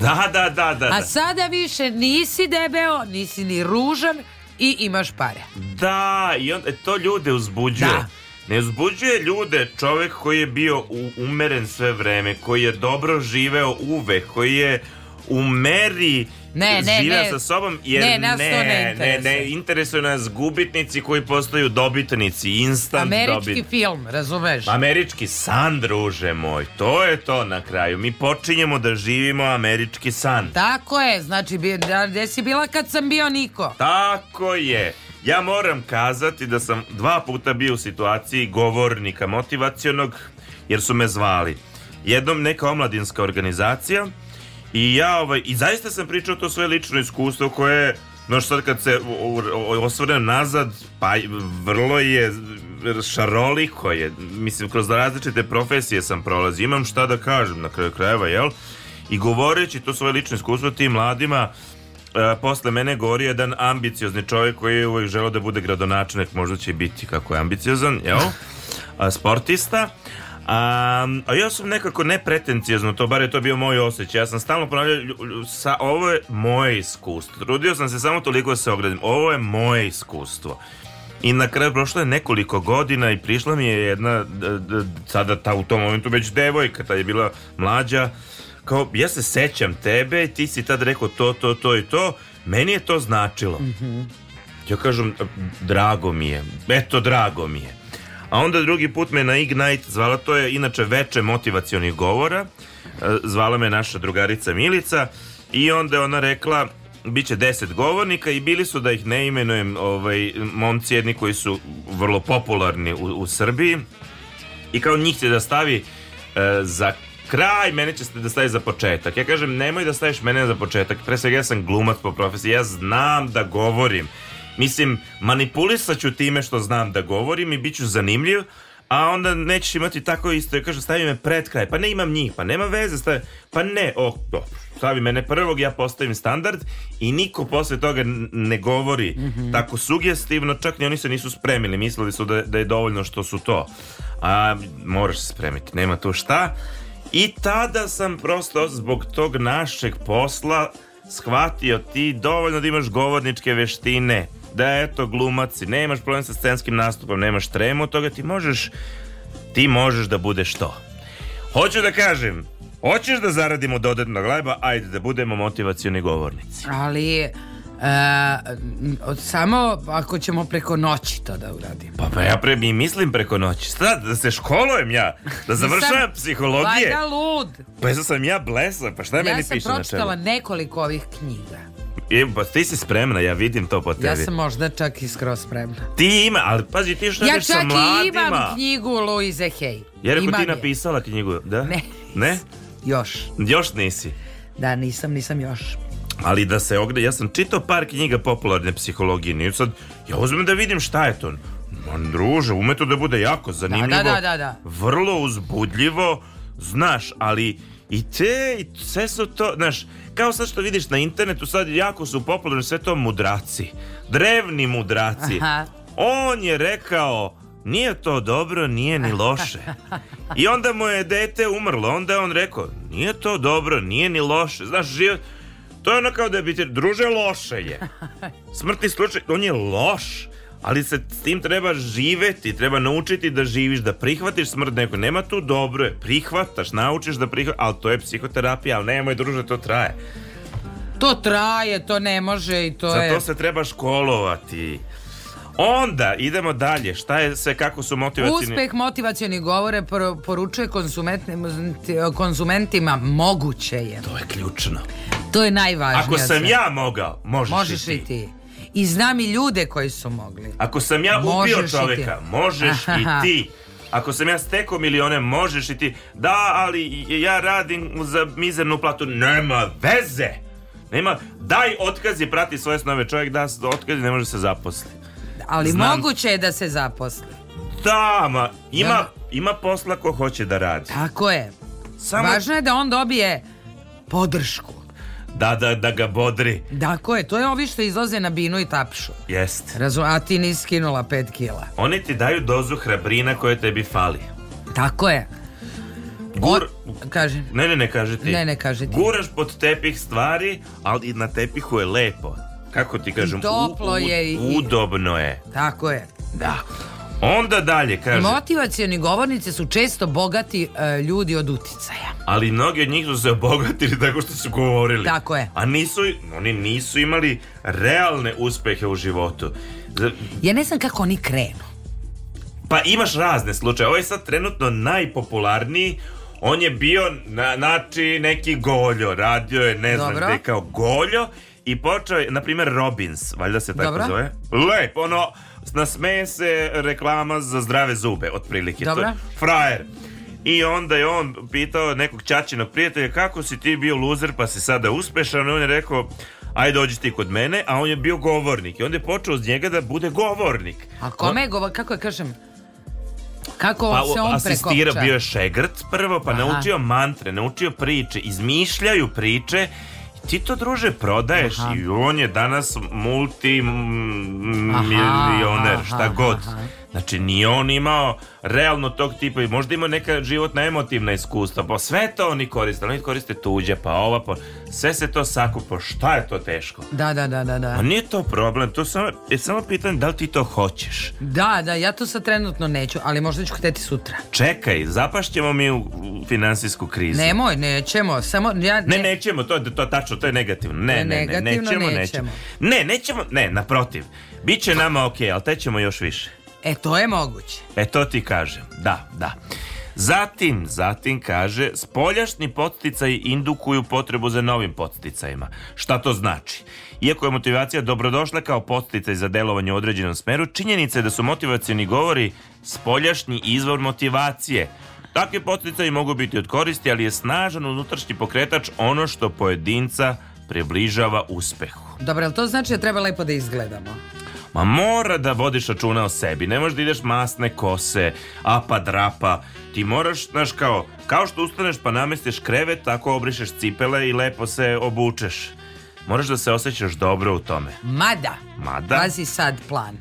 da, da, da, da. A da. sada više nisi debeo, nisi ni ružan i imaš pare. Da, i on, to ljude uzbuđuje. Da. Ne zbuđuje ljude čovek koji je bio umeren sve vreme, koji je dobro živeo uvek, koji je u meri ne, ne, žive ne, sa sobom jer ne, nas ne, to ne, ne, ne interesuju nas gubitnici koji postaju dobitnici, instant Američki dobit. film, razumeš? Američki san, druže moj, to je to na kraju. Mi počinjemo da živimo američki san. Tako je, znači, gde si bila kad sam bio Niko? Tako je. Ja moram kazati da sam dva puta bio u situaciji govornika motivacionog, jer su me zvali. Jednom neka omladinska organizacija i ja ovaj, i zaista sam pričao to svoje lično iskustvo koje no što kad se osvrnem nazad, pa vrlo je šaroliko je. Mislim, kroz različite profesije sam prolazio. Imam šta da kažem na kraju krajeva, jel? I govoreći to svoje lično iskustvo tim mladima, E, posle mene gori jedan ambiciozni čovjek koji je uvek želeo da bude gradonačelnik, možda će biti kako je ambiciozan, jel? sportista. A, a ja sam nekako nepretencijezno, to bar je to bio moj osjećaj. Ja sam stalno ponavljao, sa, ovo je moje iskustvo. Trudio sam se samo toliko da se ogradim. Ovo je moje iskustvo. I na kraju prošlo je nekoliko godina i prišla mi je jedna, sada ta, u tom momentu već devojka, ta je bila mlađa, kao ja se sećam tebe, ti si tad rekao to, to, to i to, meni je to značilo. Mm -hmm. Ja kažem, drago mi je, eto drago mi je. A onda drugi put me na Ignite zvala, to je inače veče motivacionih govora, e, zvala me naša drugarica Milica i onda je ona rekla, Biće deset govornika i bili su da ih ne imenujem ovaj, momci jedni koji su vrlo popularni u, u Srbiji i kao njih će da stavi e, za kraj, mene će da stavi za početak. Ja kažem, nemoj da staviš mene za početak. Pre svega ja sam glumac po profesiji, ja znam da govorim. Mislim, manipulisat ću time što znam da govorim i bit ću zanimljiv, a onda nećeš imati tako isto. Ja kažem, stavi me pred kraj. Pa ne imam njih, pa nema veze. Stavi... Pa ne, oh, o, stavi mene prvog, ja postavim standard i niko posle toga ne govori mm -hmm. tako sugestivno, čak ni oni se nisu spremili. Mislili su da, da je dovoljno što su to. A moraš se spremiti, nema tu šta. I tada sam prosto zbog tog našeg posla shvatio ti dovoljno da imaš govorničke veštine, da eto glumac, nemaš problem sa scenskim nastupom, nemaš tremu toga, ti možeš ti možeš da budeš to. Hoću da kažem, hoćeš da zaradimo dodatnog leba, ajde da budemo motivacioni govornici. Ali E, samo ako ćemo preko noći to da uradimo. Pa, pa ja pre, mi mislim preko noći. Šta, da se školujem ja? Da završavam psihologije? Valjda lud. Pa jesu sam ja blesa, pa šta ja meni piše na čemu? Ja sam pročitala nekoliko ovih knjiga. I, e, pa ti si spremna, ja vidim to po tebi. Ja sam možda čak i skroz spremna. Ti ima, ali pazi, ti što ja sa mladima. Ja čak i imam knjigu Louise Hay. Ja rekao ti je. napisala knjigu, da? Ne. Ne? Još. Još nisi. Da, nisam, nisam još ali da se ogre, ja sam čitao par knjiga popularne psihologije, nije sad, ja uzmem da vidim šta je to. Man, druže, ume to da bude jako da, da, zanimljivo, da, da, da, vrlo uzbudljivo, znaš, ali i te, i sve su to, znaš, kao sad što vidiš na internetu, sad jako su popularni sve to mudraci, drevni mudraci. Aha. On je rekao, nije to dobro, nije ni loše. I onda mu je dete umrlo, onda je on rekao, nije to dobro, nije ni loše. Znaš, život, To je ono kao da bi te, druže, loše je. Smrtni slučaj, on je loš. Ali se s tim treba živeti, treba naučiti da živiš, da prihvatiš smrt neko. Nema tu dobro je, prihvataš, naučiš da prihvataš, ali to je psihoterapija, ali nemoj druže, to traje. To traje, to ne može i to Zato je... Zato se treba školovati. Onda idemo dalje. Šta je sve kako su motivacioni? Uspeh motivacioni govore poručuje konsumentnim konsumentima moguće je. To je ključno. To je najvažnije. Ako sam ja mogao, možeš, možeš i ti. ti. I znam i ljude koji su mogli. Ako sam ja možeš ubio čovjeka, možeš Aha. i ti. Ako sam ja stekao milione, možeš i ti. Da, ali ja radim za mizernu platu. Nema veze. Nema, daj otkazi, prati svoje snove. Čovjek da otkazi, ne može se zaposliti ali Znam... moguće je da se zaposli. Da, ma, ima, da. ima posla ko hoće da radi. Tako je. Samo... Važno je da on dobije podršku. Da, da, da ga bodri. Tako je, to je ovi što izlaze na binu i tapšu. Jest. Razum, a ti nisi skinula pet kila. Oni ti daju dozu hrabrina koja tebi fali. Tako je. Gur... O, kaže. Ne, ne, ne, kaže ti. Ne, ne, kaže ti. Guraš pod tepih stvari, ali na tepihu je lepo kako ti kažem, Toplo u, u, je i... udobno je. Tako je. Da. Onda dalje kaže. Motivacioni govornice su često bogati e, ljudi od uticaja. Ali mnogi od njih su se obogatili tako što su govorili. Tako je. A nisu, oni nisu imali realne uspehe u životu. Ja ne znam kako oni krenu. Pa imaš razne slučaje. Ovo je sad trenutno najpopularniji. On je bio, na, znači, neki goljo. Radio je, ne znam Dobro. gde, kao goljo. Dobro I počeo je, na primjer, Robins, valjda se tako Dobro. zove. Lep, ono, nasmeje se reklama za zdrave zube, otprilike. Dobro. To je frajer. I onda je on pitao nekog čačinog prijatelja kako si ti bio luzer pa si sada uspešan. I on je rekao, ajde dođi ti kod mene, a on je bio govornik. I onda je počeo od njega da bude govornik. A kome je govornik, kako je kažem? Kako pa, se on asistirao, bio je šegrt prvo, pa Aha. naučio mantre, naučio priče, izmišljaju priče ti to druže prodaješ aha. i on je danas multimilioner, šta god. Aha. Znači, ni on imao realno tog tipa i možda ima neka životna emotivna iskustva, pa sve to oni koriste, oni koriste tuđe, pa ova, pa sve se to sakupo, šta je to teško? Da, da, da, da, da. A nije to problem, to samo, je samo pitanje da li ti to hoćeš. Da, da, ja to sad trenutno neću, ali možda ću hteti sutra. Čekaj, zapašćemo mi u finansijsku krizu. Nemoj, nećemo, samo ja... Ne, ne nećemo, to, je, to, tačno, to je negativno. Ne, ne, ne, nećemo, nećemo. Ne, nećemo, ne, naprotiv. Biće nama okay, ali tećemo još više. E, to je moguće. E, to ti kažem, da, da. Zatim, zatim kaže, spoljašnji poticaji indukuju potrebu za novim poticajima. Šta to znači? Iako je motivacija dobrodošla kao poticaj za delovanje u određenom smeru, činjenica je da su motivacioni govori spoljašnji izvor motivacije. Takve poticaji mogu biti od koristi, ali je snažan unutrašnji pokretač ono što pojedinca približava uspehu. Dobro, ali to znači da treba lepo da izgledamo? Ma mora da vodiš računa o sebi. Ne možeš da ideš masne kose, apa drapa. Ti moraš, znaš, kao, kao što ustaneš pa namestiš krevet, tako obrišeš cipele i lepo se obučeš. Moraš da se osjećaš dobro u tome. Mada. Mada. Pazi sad plan.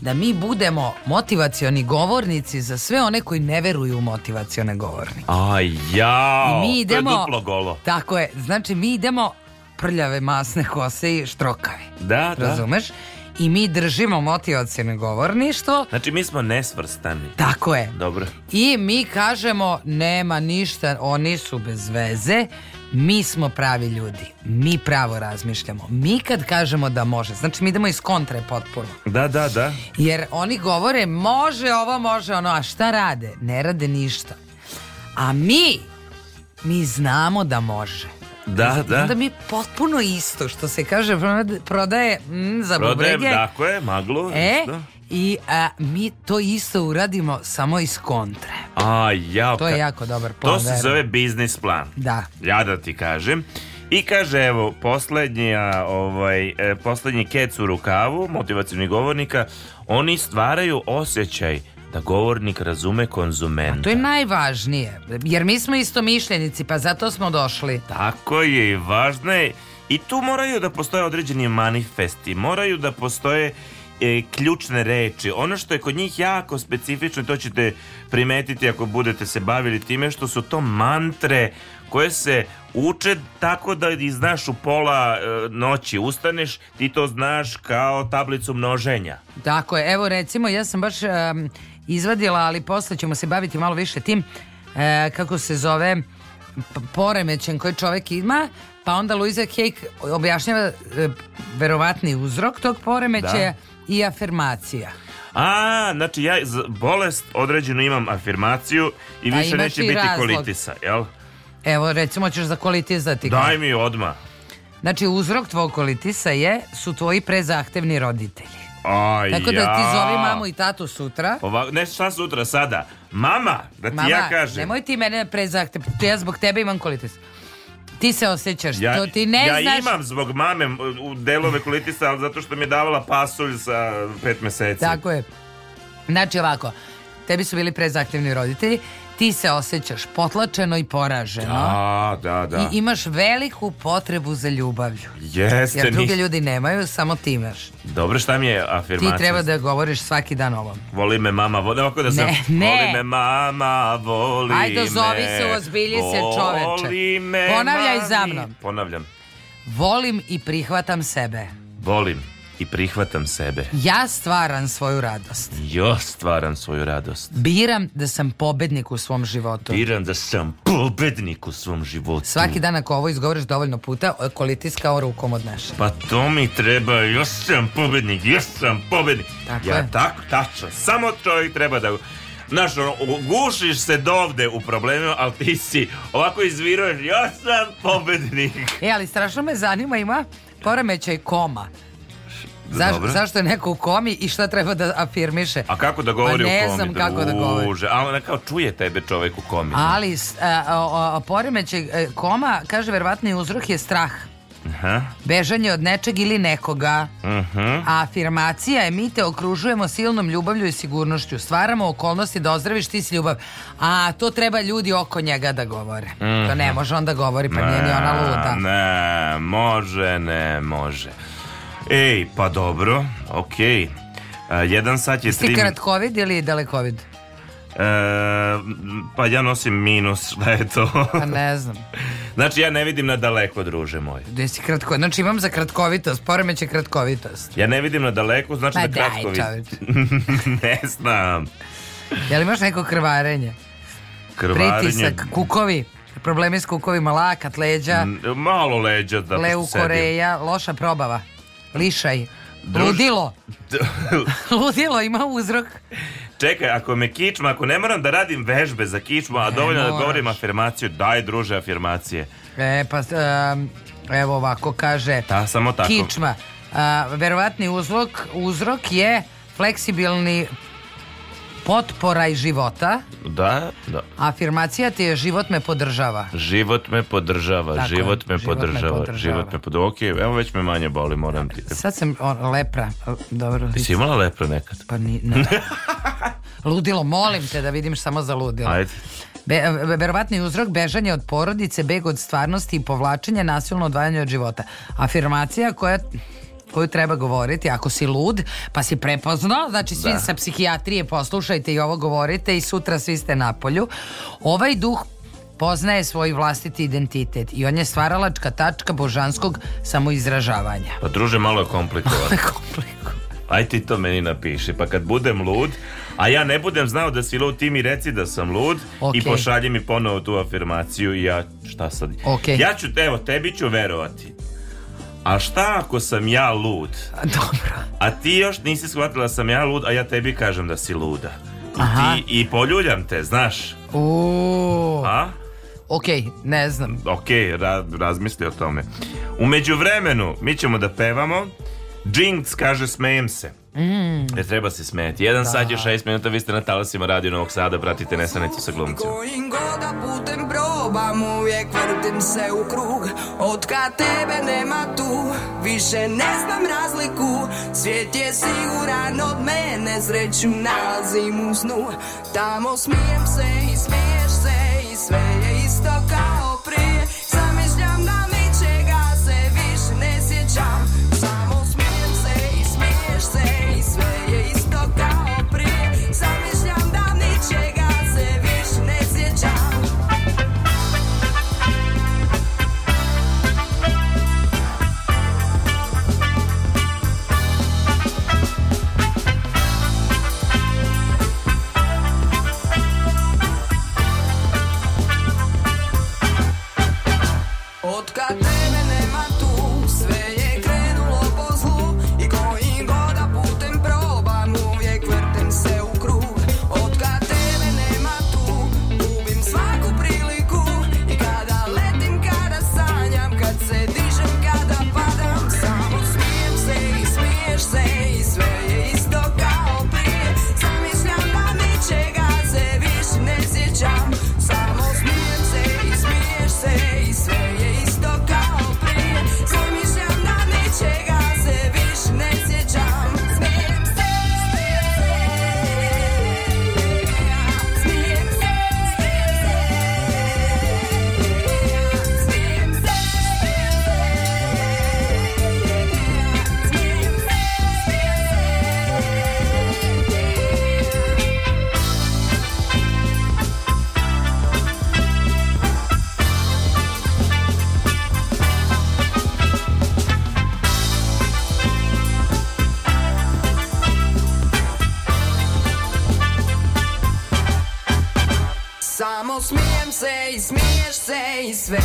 Da mi budemo motivacioni govornici za sve one koji ne veruju u motivacione govornike. Aj, jao, I mi idemo, to je duplo golo. Tako je, znači mi idemo prljave masne kose i štrokave. Da, Razumeš? da. Razumeš? i mi držimo motivacijone govorništvo. Znači mi smo nesvrstani. Tako je. Dobro. I mi kažemo nema ništa, oni su bez veze, mi smo pravi ljudi, mi pravo razmišljamo, mi kad kažemo da može, znači mi idemo iz kontre potpuno. Da, da, da. Jer oni govore može ovo, može ono, a šta rade? Ne rade ništa. A mi, mi znamo da može. Da, da. Onda mi potpuno isto, što se kaže, prodaje mm, za Prodajem, bubrege. tako je, maglu. E, isto. I a, mi to isto uradimo samo iz kontre. A, ja, to je jako dobar plan. To se zove biznis plan. Da. Ja da ti kažem. I kaže evo poslednja ovaj e, poslednji kec u rukavu motivacionih govornika, oni stvaraju osjećaj da govornik razume konzumenta. A to je najvažnije, jer mi smo isto mišljenici, pa zato smo došli. Tako je i važno je. I tu moraju da postoje određeni manifesti, moraju da postoje e, ključne reči. Ono što je kod njih jako specifično, to ćete primetiti ako budete se bavili time, što su to mantre koje se uče tako da i znaš u pola e, noći ustaneš, ti to znaš kao tablicu množenja. Tako je, evo recimo ja sam baš... Um izvadila, ali posle ćemo se baviti malo više tim e, kako se zove poremećen koji čovek ima, pa onda Luisa Hejk objašnjava e, verovatni uzrok tog poremećaja da. i afirmacija. A, znači ja za bolest određeno imam afirmaciju i da, više neće i biti razlog. kolitisa, jel? Evo, recimo ćeš za kolitis da ti... Daj mi odma. Znači, uzrok tvog kolitisa je, su tvoji prezahtevni roditelji. Aj, Tako da ti zovi mamu i tatu sutra. Ova, ne, šta sutra, sada? Mama, da ti Mama, ja kažem. Mama, nemoj ti mene prezahte, ja zbog tebe imam kolitis. Ti se osjećaš, ja, to ti ne ja znaš. imam zbog mame u delove kolitisa, ali zato što mi je davala pasulj sa pet meseci. Tako je. Znači ovako, tebi su bili prezahtevni roditelji, ti se osjećaš potlačeno i poraženo. Da, da, da. I imaš veliku potrebu za ljubavlju. Jeste. Jer drugi ljudi nemaju, samo ti imaš. Dobro, šta mi je afirmacija? Ti treba da govoriš svaki dan ovom. Voli me mama, voli, da, ovako da sam... Ne, ne. Voli me mama, voli me. Ajde, zovi se, ozbilji se čoveče. Voli me Ponavljaj mami. za mnom. Ponavljam. Volim i prihvatam sebe. Volim i prihvatam sebe. Ja stvaram svoju radost. Ja stvaram svoju radost. Biram da sam pobednik u svom životu. Biram da sam pobednik u svom životu. Svaki dan ako ovo izgovoriš dovoljno puta, kolitis kao rukom od Pa to mi treba, ja sam pobednik, ja sam pobednik. Tako ja je. tako, tačno. Samo čovjek treba da... Znaš, gušiš se dovde u problemu, ali ti si ovako izviruješ, ja sam pobednik. E, ali strašno me zanima, ima poremećaj koma. Zaš, zašto je neko u komi i šta treba da afirmiše? A kako da govori pa u komi? Ne znam kako da govori. ali ona kao čuje tebe čovek u komi. Ali e, poremeće koma, kaže, verovatni uzrok je strah. Aha. Bežanje od nečeg ili nekoga. Aha. Mhm. A afirmacija je mi te okružujemo silnom ljubavlju i sigurnošću. Stvaramo okolnosti da ozdraviš ti s ljubav. A to treba ljudi oko njega da govore. Aha. To ne mhm. može on da govori, pa nije ni ona luda. Ne, može, ne, može. Ej, pa dobro, okej. Okay. E, jedan sat je... Tri... Ti kratkovid ili dalekovid? E, pa ja nosim minus, da je to. Pa ne znam. Znači ja ne vidim na daleko, druže moj. Gde da si kratko... Znači imam za kratkovitost, poremeće kratkovitost. Ja ne vidim na daleko, znači Ma da kratkovit. daj, ne znam. Jel imaš neko krvarenje? Krvarenje. Pritisak, kukovi? Problemi s kukovima, lakat, leđa? Malo leđa da Leu Koreja, loša probava lišaj, Druž... ludilo. ludilo ima uzrok. Čekaj, ako me kičma, ako ne moram da radim vežbe za kičmu, a e, dovoljno e, da govorim afirmaciju, daj druže afirmacije. E, pa, um, evo ovako kaže. Ta, samo tako. Kičma. A, verovatni uzrok, uzrok je fleksibilni potpora i života. Da, da. Afirmacija ti je život me podržava. Život me podržava, Tako, život, me, život podržava, podržava, život me podržava. Ok, evo već me manje boli, moram ti. Sad sam o, lepra, dobro. Ti si imala lepra nekad? Pa ni, ne. ludilo, molim te da vidim samo za ludilo. Ajde. Be, verovatni uzrok bežanje od porodice, beg od stvarnosti i povlačenje nasilno odvajanje od života. Afirmacija koja koju treba govoriti ako si lud, pa si prepoznao, znači svi da. sa psihijatrije poslušajte i ovo govorite i sutra svi ste na polju. Ovaj duh poznaje svoj vlastiti identitet i on je stvaralačka tačka božanskog samoizražavanja. Pa druže, malo je komplikovano. komplikovano. Aj ti to meni napiši, pa kad budem lud, a ja ne budem znao da si lud, ti mi reci da sam lud okay. i pošalji mi ponovo tu afirmaciju i ja, šta sad? Okay. Ja ću, evo, tebi ću verovati a šta ako sam ja lud? Dobro. A ti još nisi shvatila da sam ja lud, a ja tebi kažem da si luda. I, Aha. Ti, i poljuljam te, znaš? O. A? Ok, ne znam. Ok, ra razmisli o tome. U međuvremenu mi ćemo da pevamo. Jinx kaže smejem se. Mm. Jer treba se smeti. Jedan da. sat je šest minuta, vi ste na talasima Radio Novog Sada, pratite Nesanicu sa glumcima. Kojim goda putem probam, uvijek vrtim se u krug, od kad tebe nema tu, više ne znam razliku, svijet je siguran od mene, sreću nalazim u snu, tamo smijem se i smijem. i smiješ se i sve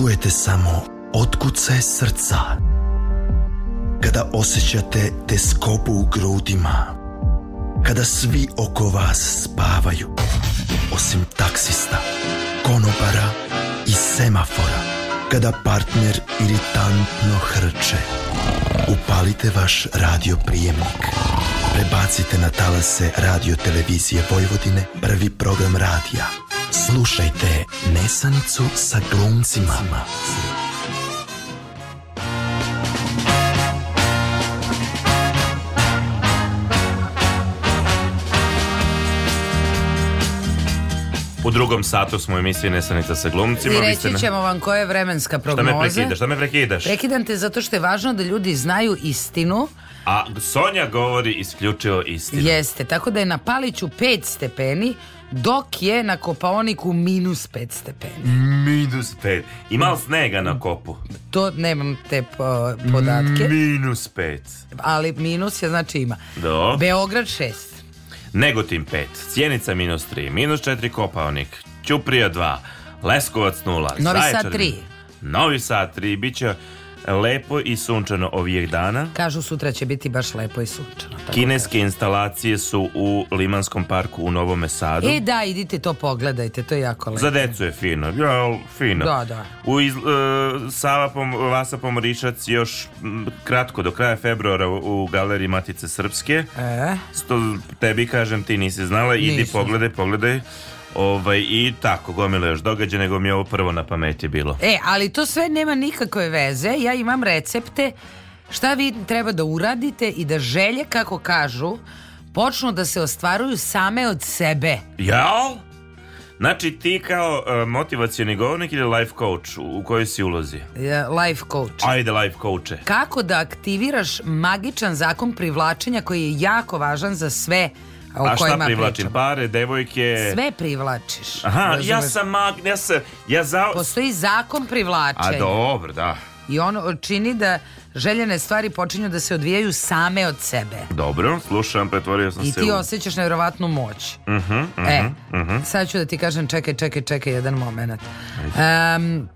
čujete samo otkucaj srca. Kada osjećate teskobu u grudima, kada svi oko vas spavaju, osim taksista, konopara i semafora, kada partner iritantno hrče, upalite vaš radio prijemnik. Prebacite na talase radio televizije Vojvodine prvi program radija Slušajte Nesanicu sa glumcima. U drugom satu smo u emisiji Nesanica sa glumcima. I Vi ste reći na- ćemo vam koja je vremenska Šta prognoza. me prekidaš? Šta me prekidaš? Prekidam te zato što je važno da ljudi znaju istinu A Sonja govori isključio istinu. Jeste, tako da je na Paliću 5 stepeni, dok je na Kopaoniku minus 5 stepeni. Minus 5. Ima li snega na kopu? To nemam te po, uh, podatke. Minus 5. Ali minus je znači ima. Do. Beograd 6. Negotin 5, Cijenica minus 3, minus 4 Kopaonik, Ćuprija 2, Leskovac 0, Novi Sad 3. Novi Sad 3, Biće lepo i sunčano ovih dana. Kažu sutra će biti baš lepo i sunčano. Kineske kažu. instalacije su u Limanskom parku u Novom Sadu. E da, idite to pogledajte, to je jako lepo. Za decu je fino, ja, fino. Da, da. U iz, e, Sava pom, Vasa Pomorišac još m, kratko, do kraja februara u, galeriji Matice Srpske. E? Sto, tebi kažem, ti nisi znala, idi Nisam. pogledaj, pogledaj. Ovaj, I tako, gomilo još događa, nego mi je ovo prvo na pameti bilo. E, ali to sve nema nikakve veze. Ja imam recepte šta vi treba da uradite i da želje, kako kažu, počnu da se ostvaruju same od sebe. Jao? Znači ti kao uh, e, motivacioni govornik ili life coach u kojoj si ulozi? Life coach. Ajde life coache. Kako da aktiviraš magičan zakon privlačenja koji je jako važan za sve A, A šta privlačim? Pričam? Pare, devojke... Sve privlačiš. Aha, razumeš? ja sam mag... Ja sam, ja za... Postoji zakon privlačenja. A dobro, da. I on čini da željene stvari počinju da se odvijaju same od sebe. Dobro, slušam, pretvorio sam se. I ti u... osjećaš nevjerovatnu moć. Uh -huh, uh -huh, e, uh mhm. -huh. sad ću da ti kažem, čekaj, čekaj, čekaj, jedan moment. Um,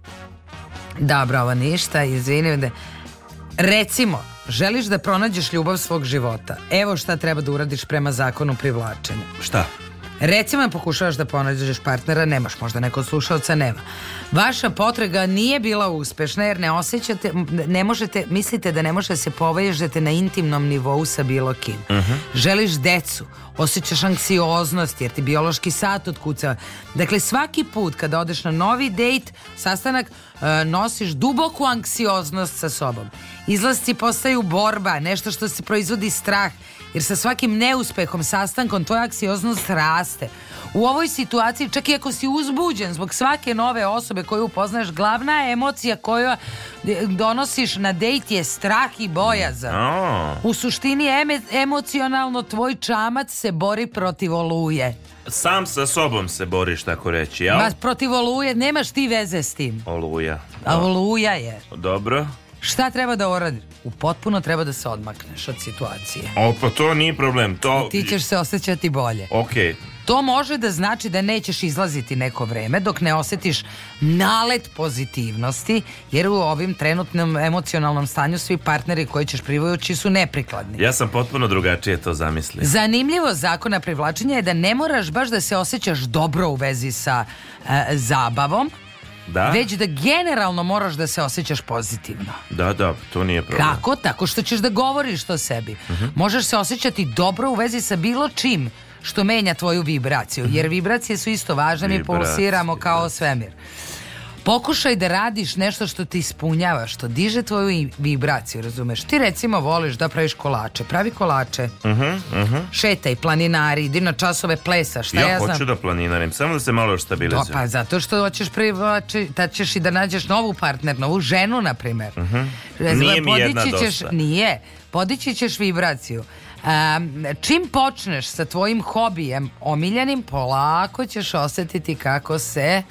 da, bravo, ništa, izvinim da... Recimo, želiš da pronađeš ljubav svog života. Evo šta treba da uradiš prema zakonu privlačenja. Šta? Recimo pokušavaš da pronađeš partnera, nemaš možda neko slušalca, nema. Vaša potraga nije bila uspešna jer ne osjećate, ne možete, mislite da ne možete da se povežete na intimnom nivou sa bilo kim. Uh mhm. -huh. Želiš decu, osjećaš anksioznost jer ti biološki sat otkucava. Dakle, svaki put kada odeš na novi dejt, sastanak, E, nosiš duboku anksioznost sa sobom. Izlasci postaju borba, nešto što se proizvodi strah, jer sa svakim neuspehom, sastankom tvoja aksioznost raste. U ovoj situaciji, čak i ako si uzbuđen zbog svake nove osobe koju upoznaješ, glavna emocija koju e, donosiš na dejt je strah i bojazan. U suštini emocionalno tvoj čamac se bori protiv oluje. Sam sa sobom se boriš, tako reći, jel? Ma, protiv oluje, nemaš ti veze s tim. Oluja. Da. A oluja je. Dobro. Šta treba da uradiš? U potpuno treba da se odmakneš od situacije. O, pa to nije problem. To... Ti ćeš se osjećati bolje. Okej. To može da znači da nećeš izlaziti neko vreme dok ne osetiš nalet pozitivnosti, jer u ovim trenutnom emocionalnom stanju svi partneri koji ćeš privući su neprikladni. Ja sam potpuno drugačije to zamislio. Zanimljivo zakona privlačenja je da ne moraš baš da se osjećaš dobro u vezi sa e, zabavom, da? već da generalno moraš da se osjećaš pozitivno. Da, da, to nije problem. Kako? Tako što ćeš da govoriš to sebi. Uh mhm. -huh. Možeš se osjećati dobro u vezi sa bilo čim što menja tvoju vibraciju, jer vibracije su isto važne, mi pulsiramo kao da. svemir. Pokušaj da radiš nešto što te ispunjava, što diže tvoju vibraciju, razumeš? Ti recimo voliš da praviš kolače, pravi kolače. Uh -huh, uh -huh. Šetaj, planinari, idi na časove plesa, šta ja, ja znam. Ja hoću da planinarim, samo da se malo stabilizujem. To, pa zato što hoćeš privlači, da ćeš i da nađeš novu partner, novu ženu, na primer. Uh mhm. -huh. Rezum, nije mi jedna dosta. Ćeš, nije, podići ćeš vibraciju. Um, čim počneš sa tvojim hobijem omiljenim, polako ćeš osetiti kako se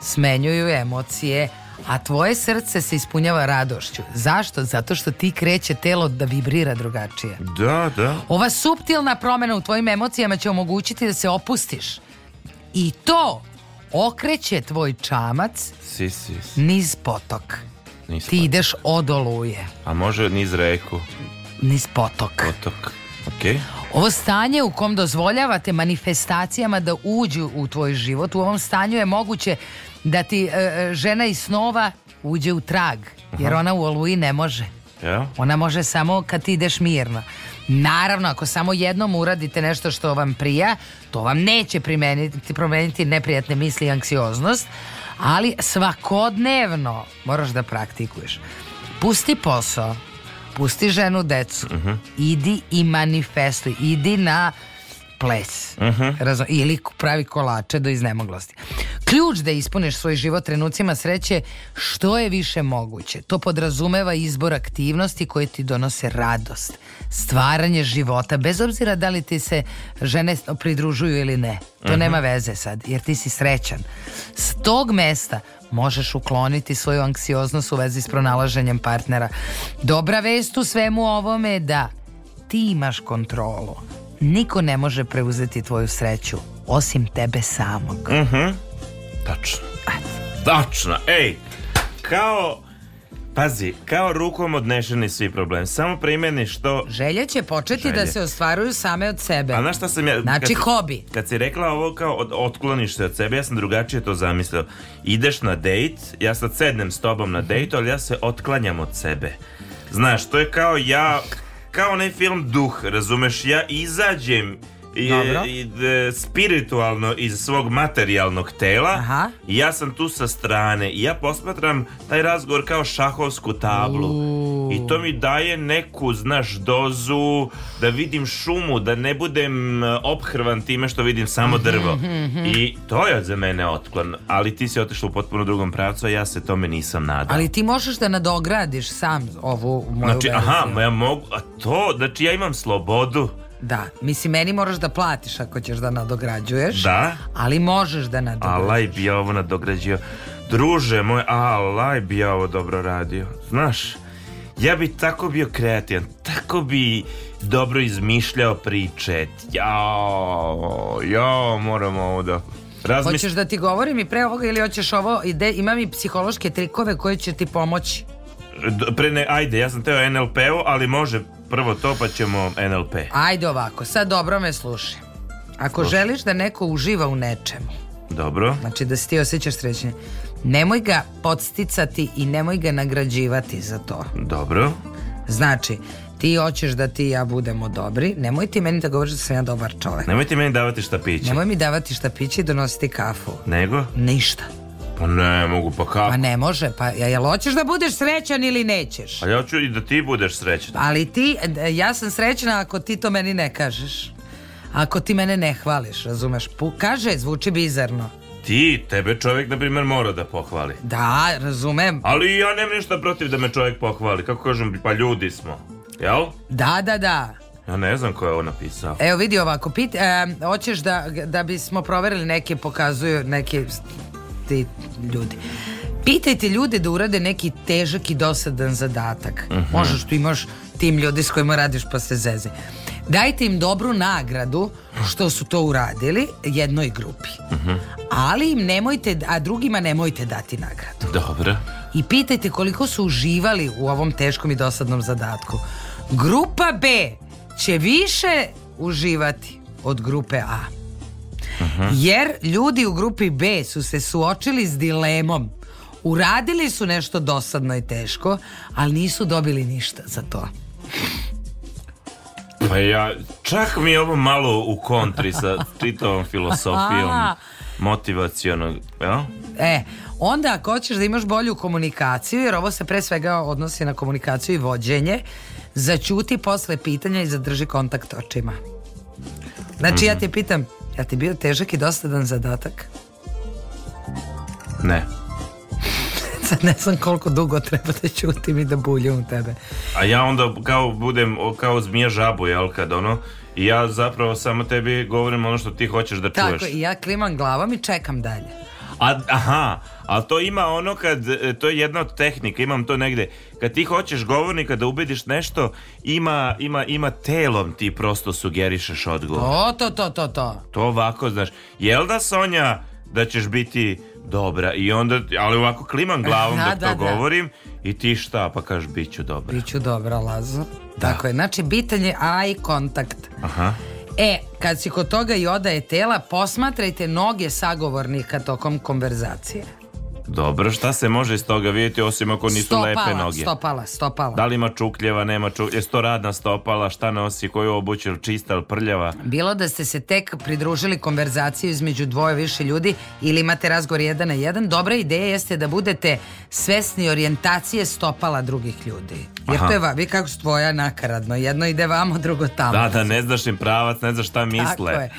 smenjuju emocije, a tvoje srce se ispunjava radošću. Zašto? Zato što ti kreće telo da vibrira drugačije. Da, da. Ova suptilna promena u tvojim emocijama će omogućiti da se opustiš. I to okreće tvoj čamac si, si, si. niz potok. Niz ti potok. ideš od oluje. A može niz reku? Niz potok. Potok. Okay. Ovo stanje u kom dozvoljavate manifestacijama da uđu u tvoj život, u ovom stanju je moguće da ti e, e, žena iz snova uđe u trag, jer ona u oluji ne može. Ja? Ona može samo kad ti ideš mirno. Naravno, ako samo jednom uradite nešto što vam prija, to vam neće primeniti, promeniti neprijatne misli i anksioznost, ali svakodnevno moraš da praktikuješ. Pusti posao, pusti ženu, decu, uh mhm. -huh. idi i manifestuj, idi na ples uh -huh. Razum, ili pravi kolače do iznemoglosti. Ključ da ispuniš svoj život trenucima sreće što je više moguće. To podrazumeva izbor aktivnosti koje ti donose radost, stvaranje života, bez obzira da li ti se žene pridružuju ili ne. To uh -huh. nema veze sad, jer ti si srećan. S tog mesta možeš ukloniti svoju anksioznost u vezi s pronalaženjem partnera. Dobra vest u svemu ovome je da ti imaš kontrolu niko ne može preuzeti tvoju sreću osim tebe samog. Mhm. Uh -huh. Tačno. Tačno. Ej, kao Pazi, kao rukom odnešeni svi problemi. Samo primjeniš što... Želje će početi da Želje. da se ostvaruju same od sebe. A znaš šta sam ja... Znači kad, hobi. Kad si rekla ovo kao od, otkloniš se od sebe, ja sam drugačije to zamislio. Ideš na dejt, ja sad sednem s tobom na dejt, ali ja se otklanjam od sebe. Znaš, to je kao ja kao onaj film Duh, razumeš, ja izađem i, i e, spiritualno iz svog materijalnog tela. Aha. Ja sam tu sa strane i ja posmatram taj razgovor kao šahovsku tablu. Uuu. I to mi daje neku, znaš, dozu da vidim šumu, da ne budem e, ophrvan time što vidim samo mhm, drvo. Mhm. I to je za mene otklon, ali ti si otišla u potpuno drugom pravcu, a ja se tome nisam nadao. Ali ti možeš da nadogradiš sam ovu moju Znači, verziju. aha, ja mogu, a to, znači ja imam slobodu Da, mislim, meni moraš da platiš ako ćeš da nadograđuješ. Da? Ali možeš da nadograđuješ. Alaj bi ja ovo nadograđio. Druže moj, alaj bi ja ovo dobro radio. Znaš, ja bi tako bio kreativan, tako bi dobro izmišljao priče. Jao, jao, moram ovo da... Razmisli... Hoćeš da ti govorim i pre ovoga ili hoćeš ovo, ide, imam i psihološke trikove koje će ti pomoći. Pre ne, ajde, ja sam teo NLP-u, ali može Prvo to pa ćemo NLP. Ajde ovako, sad dobro me slušaj. Ako Slušaj. želiš da neko uživa u nečemu, Dobro. znači da se ti osjećaš srećen, nemoj ga podsticati i nemoj ga nagrađivati za to. Dobro. Znači, ti hoćeš da ti i ja budemo dobri, nemoj ti meni da govoriš da sam ja dobar čovek. Nemoj ti meni davati šta piće. Nemoj mi davati šta piće i donositi kafu. Nego? Ništa. Pa ne mogu, pa kako? Pa ne može, pa jel hoćeš da budeš srećan ili nećeš? A ja hoću i da ti budeš srećan. Ali ti, ja sam srećna ako ti to meni ne kažeš. Ako ti mene ne hvališ, razumeš? Pu, kaže, zvuči bizarno. Ti, tebe čovjek, na primjer, mora da pohvali. Da, razumem. Ali ja nemam ništa protiv da me čovjek pohvali. Kako kažem, pa ljudi smo. Jel? Da, da, da. Ja ne znam ko je ovo napisao. Evo vidi ovako, pit, e, hoćeš da, da bismo proverili neke, pokazuju neke pitajte ljudi. Pitajte ljude da urade neki težak i dosadan zadatak. Uh mhm. -huh. Možeš tu imaš tim ljudi s kojima radiš pa se zeze. Dajte im dobru nagradu što su to uradili jednoj grupi. Uh mhm. -huh. Ali im nemojte, a drugima nemojte dati nagradu. Dobro. I pitajte koliko su uživali u ovom teškom i dosadnom zadatku. Grupa B će više uživati od grupe A. Jer ljudi u grupi B su se suočili s dilemom. Uradili su nešto dosadno i teško, ali nisu dobili ništa za to. Pa ja, čak mi je ovo malo u kontri sa čitavom filosofijom motivacijonog, ja? E, onda ako hoćeš da imaš bolju komunikaciju, jer ovo se pre svega odnosi na komunikaciju i vođenje, začuti posle pitanja i zadrži kontakt očima. Znači mm -hmm. ja mhm. te pitam, Da ti bio težak i dosadan zadatak? Ne. Sad ne znam koliko dugo treba da ćutim i da buljim u tebe. A ja onda kao budem, kao zmija žabu, jel, kad ono, i ja zapravo samo tebi govorim ono što ti hoćeš da Tako, čuješ. Tako, i ja klimam glavom i čekam dalje. A, aha, ali to ima ono kad, e, to je jedna od tehnika, imam to negde, kad ti hoćeš govornika da ubediš nešto, ima, ima, ima telom ti prosto sugerišeš odgovor. To, to, to, to, to. To ovako, znaš, jel da Sonja da ćeš biti dobra i onda, ali ovako klimam glavom da, dok da, to da. govorim i ti šta, pa kažeš bit ću dobra. Bit ću dobra, Lazo. Da. Tako je, znači bitan je eye kontakt. Aha. E, kad si kod toga i odaje tela, posmatrajte noge sagovornika tokom konverzacije. Dobro, šta se može iz toga vidjeti osim ako nisu stopala, lepe noge? Stopala, stopala. Da li ima čukljeva, nema čukljeva, je to radna stopala, šta nosi, koju obuću, ili čista, ili prljava? Bilo da ste se tek pridružili konverzaciju između dvoje više ljudi ili imate razgovor jedan na jedan, dobra ideja jeste da budete svesni orijentacije stopala drugih ljudi. Jer Aha. to je, vi kako su tvoja nakaradno, jedno ide vamo, drugo tamo. Da, da, ne znaš im pravac, ne znaš šta misle. Tako je.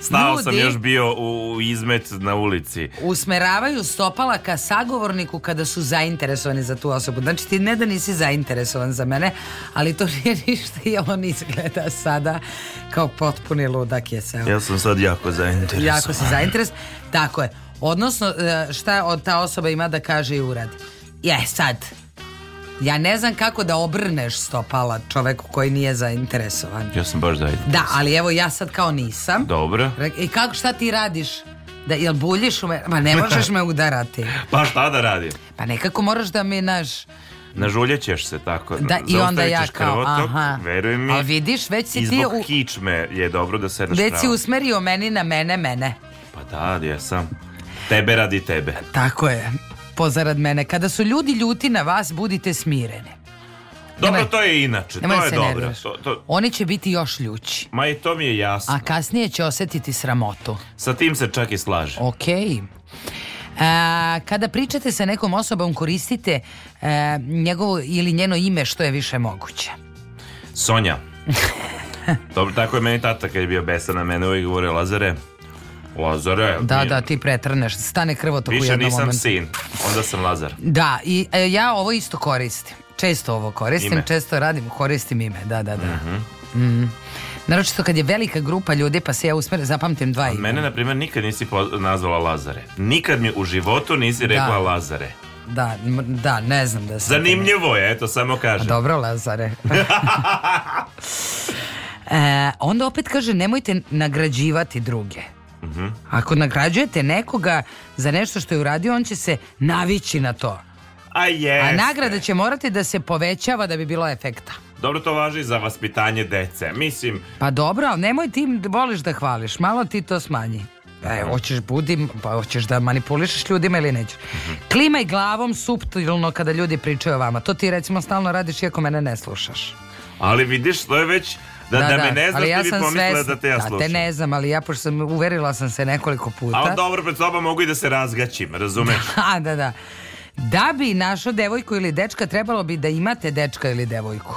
Stao ljudi, sam još bio u izmet na ulici. Usmeravaju stopala ka sagovorniku kada su zainteresovani za tu osobu. Znači ti ne da nisi zainteresovan za mene, ali to nije ništa i on izgleda sada kao potpuni ludak je se. Ja sam sad jako zainteresovan. Jako si zainteresovan. Tako je. Odnosno e, šta od ta osoba ima da kaže i uradi. Je, sad. Ja ne znam kako da obrneš stopala čoveku koji nije zainteresovan. Ja sam baš zainteresovan. Da, ali evo ja sad kao nisam. Dobro. I kako šta ti radiš? Da, jel buljiš u me? Ma ne možeš me udarati. pa šta da radim? Pa nekako moraš da mi, naš... Nažuljećeš se tako. Da, i onda ja kao, krvotok, aha. Veruj mi. A vidiš, već si ti... I zbog u... kičme je dobro da sedeš Već si usmerio meni na mene, mene. Pa da, ja sam. Tebe radi tebe. Tako je. Pozarad mene. Kada su ljudi ljuti na vas, budite smireni. Dobro, to je inače, to je dobro. To, to... Oni će biti još ljući. Ma i to mi je jasno. A kasnije će osetiti sramotu. Sa tim se čak i slaže. Okej. Okay. E, a, kada pričate sa nekom osobom koristite a, e, njegovo ili njeno ime što je više moguće. Sonja. Dobro, tako je meni tata kad je bio besan na mene uvijek govorio Lazare. Lazare. Da, mi... da, ti pretrneš, stane krvotok u jednom momentu. Više nisam sin, onda sam Lazar. Da, i e, ja ovo isto koristim često ovo koristim, ime. često radim, koristim ime, da, da, da. Mm -hmm. Naročito kad je velika grupa ljudi, pa se ja usmerim, zapamtim dva imena. Mene, na primjer, nikad nisi nazvala Lazare. Nikad mi u životu nisi da. rekla da. Lazare. Da, da, ne znam da se... Zanimljivo je, eto, samo kažem. A pa dobro, Lazare. e, onda opet kaže, nemojte nagrađivati druge. Mm -hmm. Ako nagrađujete nekoga za nešto što je uradio, on će se navići na to. A jeste. A nagrada će morati da se povećava da bi bilo efekta. Dobro to važi za vaspitanje dece. Mislim... Pa dobro, ali nemoj ti da voliš da hvališ. Malo ti to smanji. E, hoćeš budim, pa hoćeš da manipulišeš ljudima ili nećeš. Mhm. Klimaj glavom suptilno kada ljudi pričaju o vama. To ti recimo stalno radiš iako mene ne slušaš. Ali vidiš, to je već da, da, da, me da, ne znaš, ali ja ti bi da te ja slušam. Da, te ne znam, ali ja pošto sam, uverila sam se nekoliko puta. A dobro, pred sobom mogu i da se razgaćim, razumeš? da, da, da. Da bi našao devojku ili dečka, trebalo bi da imate dečka ili devojku.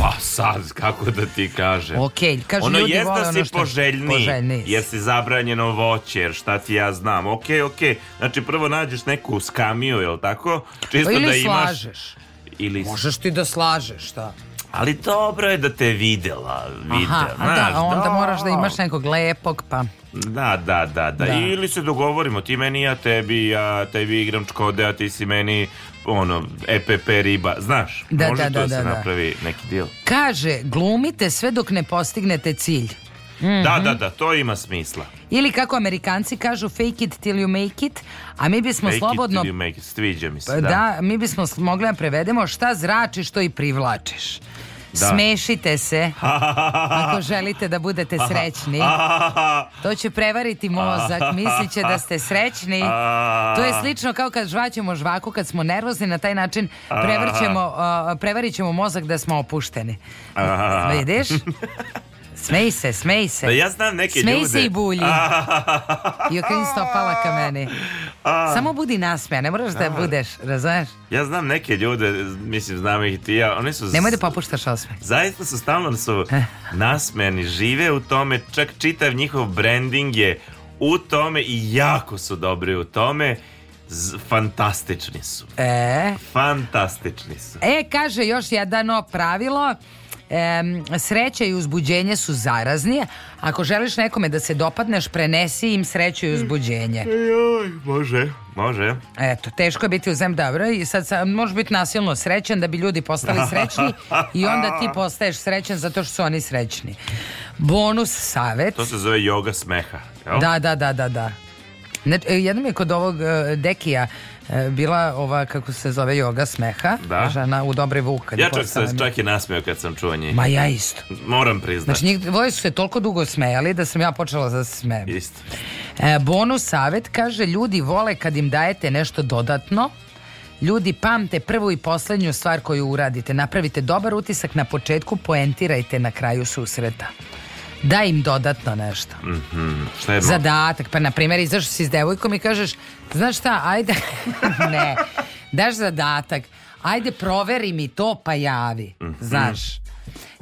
Pa sad, kako da ti kažem? Okej, okay, kažu ono ljudi da vole ono što... Ono si poželjni, poželjni jer si zabranjeno voće, jer šta ti ja znam. Okej, okay, okej, okay. znači prvo nađeš neku skamiju, jel tako? Čisto ili da imaš... slažeš. Ili... Možeš ti da slažeš, šta? Da. Ali dobro je da te videla, videla. Aha, da, znaš, da, onda da. moraš da imaš nekog lepog, pa... Da, da, da, da, da. Ili se dogovorimo, ti meni, ja tebi, ja tebi igram čkode, a ti si meni ono, EPP riba, znaš, da, može da, to da, da se da, da. napravi neki dio. Kaže, glumite sve dok ne postignete cilj. -hmm. Da, da, da, to ima smisla. Ili kako Amerikanci kažu fake it till you make it, a mi bismo fake slobodno... Fake it till you make it, sviđa mi se, pa da. Da, mi bismo mogli da prevedemo šta zrači što i privlačiš. Da. Smešite se ako želite da budete srećni. To će prevariti mozak, Misliće da ste srećni. To je slično kao kad žvaćemo žvaku, kad smo nervozni, na taj način prevarit ćemo mozak da smo opušteni. Vidiš? Smej se, smej se. Da ja znam neke smej ljude. Smej se i bulji. Jokrin stopala ka meni. Samo budi nasmeja, ne moraš da budeš, razumeš? Ja znam neke ljude, mislim, znam ih i ti ja. Oni su... Nemoj da popuštaš osmej. Zaista su stalno su eh. nasmejani, žive u tome, čak čitav njihov branding je u tome i jako su dobri u tome. Z fantastični su. E? Fantastični su. E, kaže još jedano pravilo e, sreća i uzbuđenje su zarazni. Ako želiš nekome da se dopadneš, prenesi im sreću i uzbuđenje. Joj, može. Može. Eto, teško je biti u zem dobro i sad, sa, možeš biti nasilno srećan da bi ljudi postali srećni i onda ti postaješ srećan zato što su oni srećni. Bonus savet. To se zove joga smeha. Jel? Da, da, da, da, da. Ne, e, jednom je kod ovog uh, Dekija E, bila ova, kako se zove, joga smeha, da? žena u Dobri Vuk. Ja čak, se, čak i nasmeo kad sam čuo njih. Ma ja isto. Moram priznati. Znači, njih dvoje su se toliko dugo smejali da sam ja počela da se smejem. Isto. E, bonus savet kaže, ljudi vole kad im dajete nešto dodatno, Ljudi pamte prvu i poslednju stvar koju uradite. Napravite dobar utisak na početku, poentirajte na kraju susreta da im dodatno nešto. Mm -hmm. Šta je malo? Zadatak, pa na primjer izašao si s devojkom i kažeš, znaš šta, ajde, ne, daš zadatak, ajde proveri mi to pa javi, mm -hmm. znaš.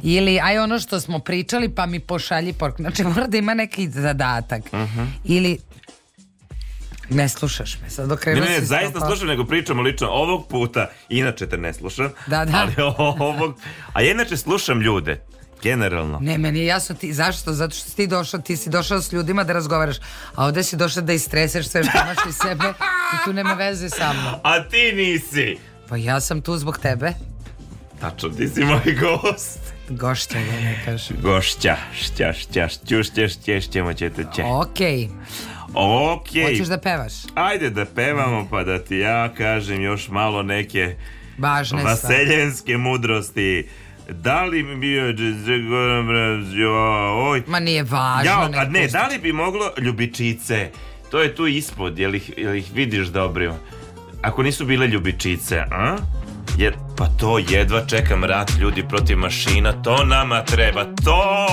Ili aj ono što smo pričali pa mi pošalji pork. Znači mora da ima neki zadatak. Mm -hmm. Ili ne slušaš me sad dok Ne, ne, zaista slušam, nego pričam lično ovog puta. Inače te ne slušam. Da, da. Ali ovog... A ja inače slušam ljude generalno. Ne, meni je jasno ti, zašto? Zato što si ti došao, ti si došao s ljudima da razgovaraš, a ovde si došao da istreseš sve što imaš iz sebe i tu nema veze sa mnom. A ti nisi! Pa ja sam tu zbog tebe. Tačno, ti si moj gost. Gošća, da ne kažem. Gošća, šća, šća, šću, šće, šće, šćemo će te će. Okej. Okej. Hoćeš da pevaš? Ajde da pevamo pa da ti ja kažem još malo neke... Važne stvari. vaseljenske stvari. mudrosti da li bi bio oj. Ma nije važno. Ja, a ne, da li bi moglo ljubičice? To je tu ispod, jel ih, jel ih vidiš dobro? Da Ako nisu bile ljubičice, a? Jer, pa to jedva čekam rat ljudi protiv mašina, to nama treba, to!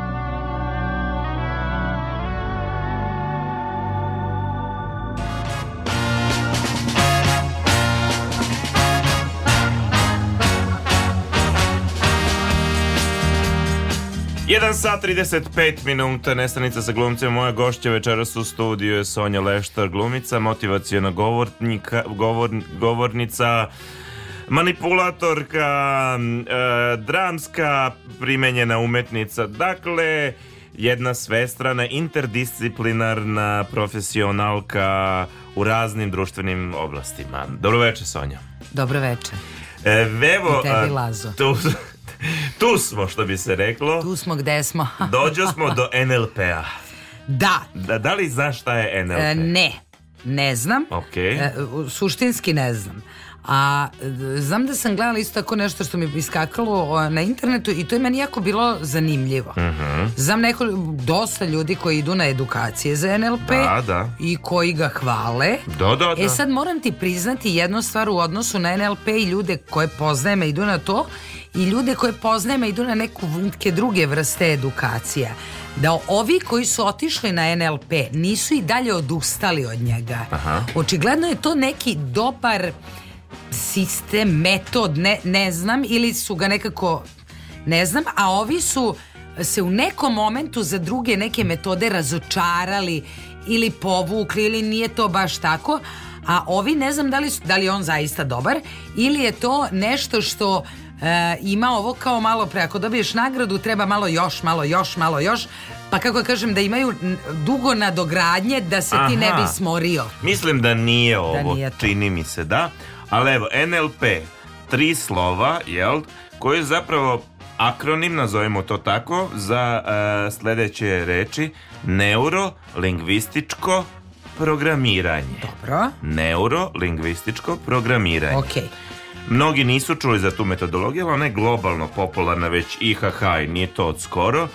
1 sat 35 minuta Nestanica sa glumcem Moja gošća večeras u studiju je Sonja Leštar Glumica, motivacijona govornika, govor, govornica Manipulatorka e, Dramska Primenjena umetnica Dakle jedna svestrana Interdisciplinarna Profesionalka U raznim društvenim oblastima Dobro Sonja Dobro večer e, Evo, tebi Lazo. To, tu smo, što bi se reklo. Tu smo gde smo. Dođo smo do NLP-a. Da. da. Da li znaš šta je NLP? E, ne, ne znam. Okay. E, suštinski ne znam. A znam da sam gledala isto tako nešto što mi je iskakalo na internetu i to je meni jako bilo zanimljivo. Uh mhm. -huh. Znam neko, dosta ljudi koji idu na edukacije za NLP da, da. i koji ga hvale. Da, da, e, da. E sad moram ti priznati jednu stvar u odnosu na NLP i ljude koje poznajem i idu na to i ljude koje poznajem idu na neku, neke druge vrste edukacija da ovi koji su otišli na NLP nisu i dalje odustali od njega Aha. očigledno je to neki dobar sistem, metod ne, ne znam ili su ga nekako ne znam, a ovi su se u nekom momentu za druge neke metode razočarali ili povukli ili nije to baš tako a ovi ne znam da li, su, da li je on zaista dobar ili je to nešto što e, ima ovo kao malo pre, ako dobiješ nagradu treba malo još, malo još, malo još, pa kako kažem da imaju dugo nadogradnje da se Aha. ti ne bi smorio. Mislim da nije da ovo, da nije čini mi se, da. Ali evo, NLP, tri slova, jel, koji je zapravo akronim, nazovemo to tako, za uh, e, sljedeće reči neurolingvističko programiranje. Dobro. Neurolingvističko programiranje. Okej. Okay. Mnogi nisu čuli za tu metodologiju, ali ona je globalno popularna već IHH i nije to od skoro.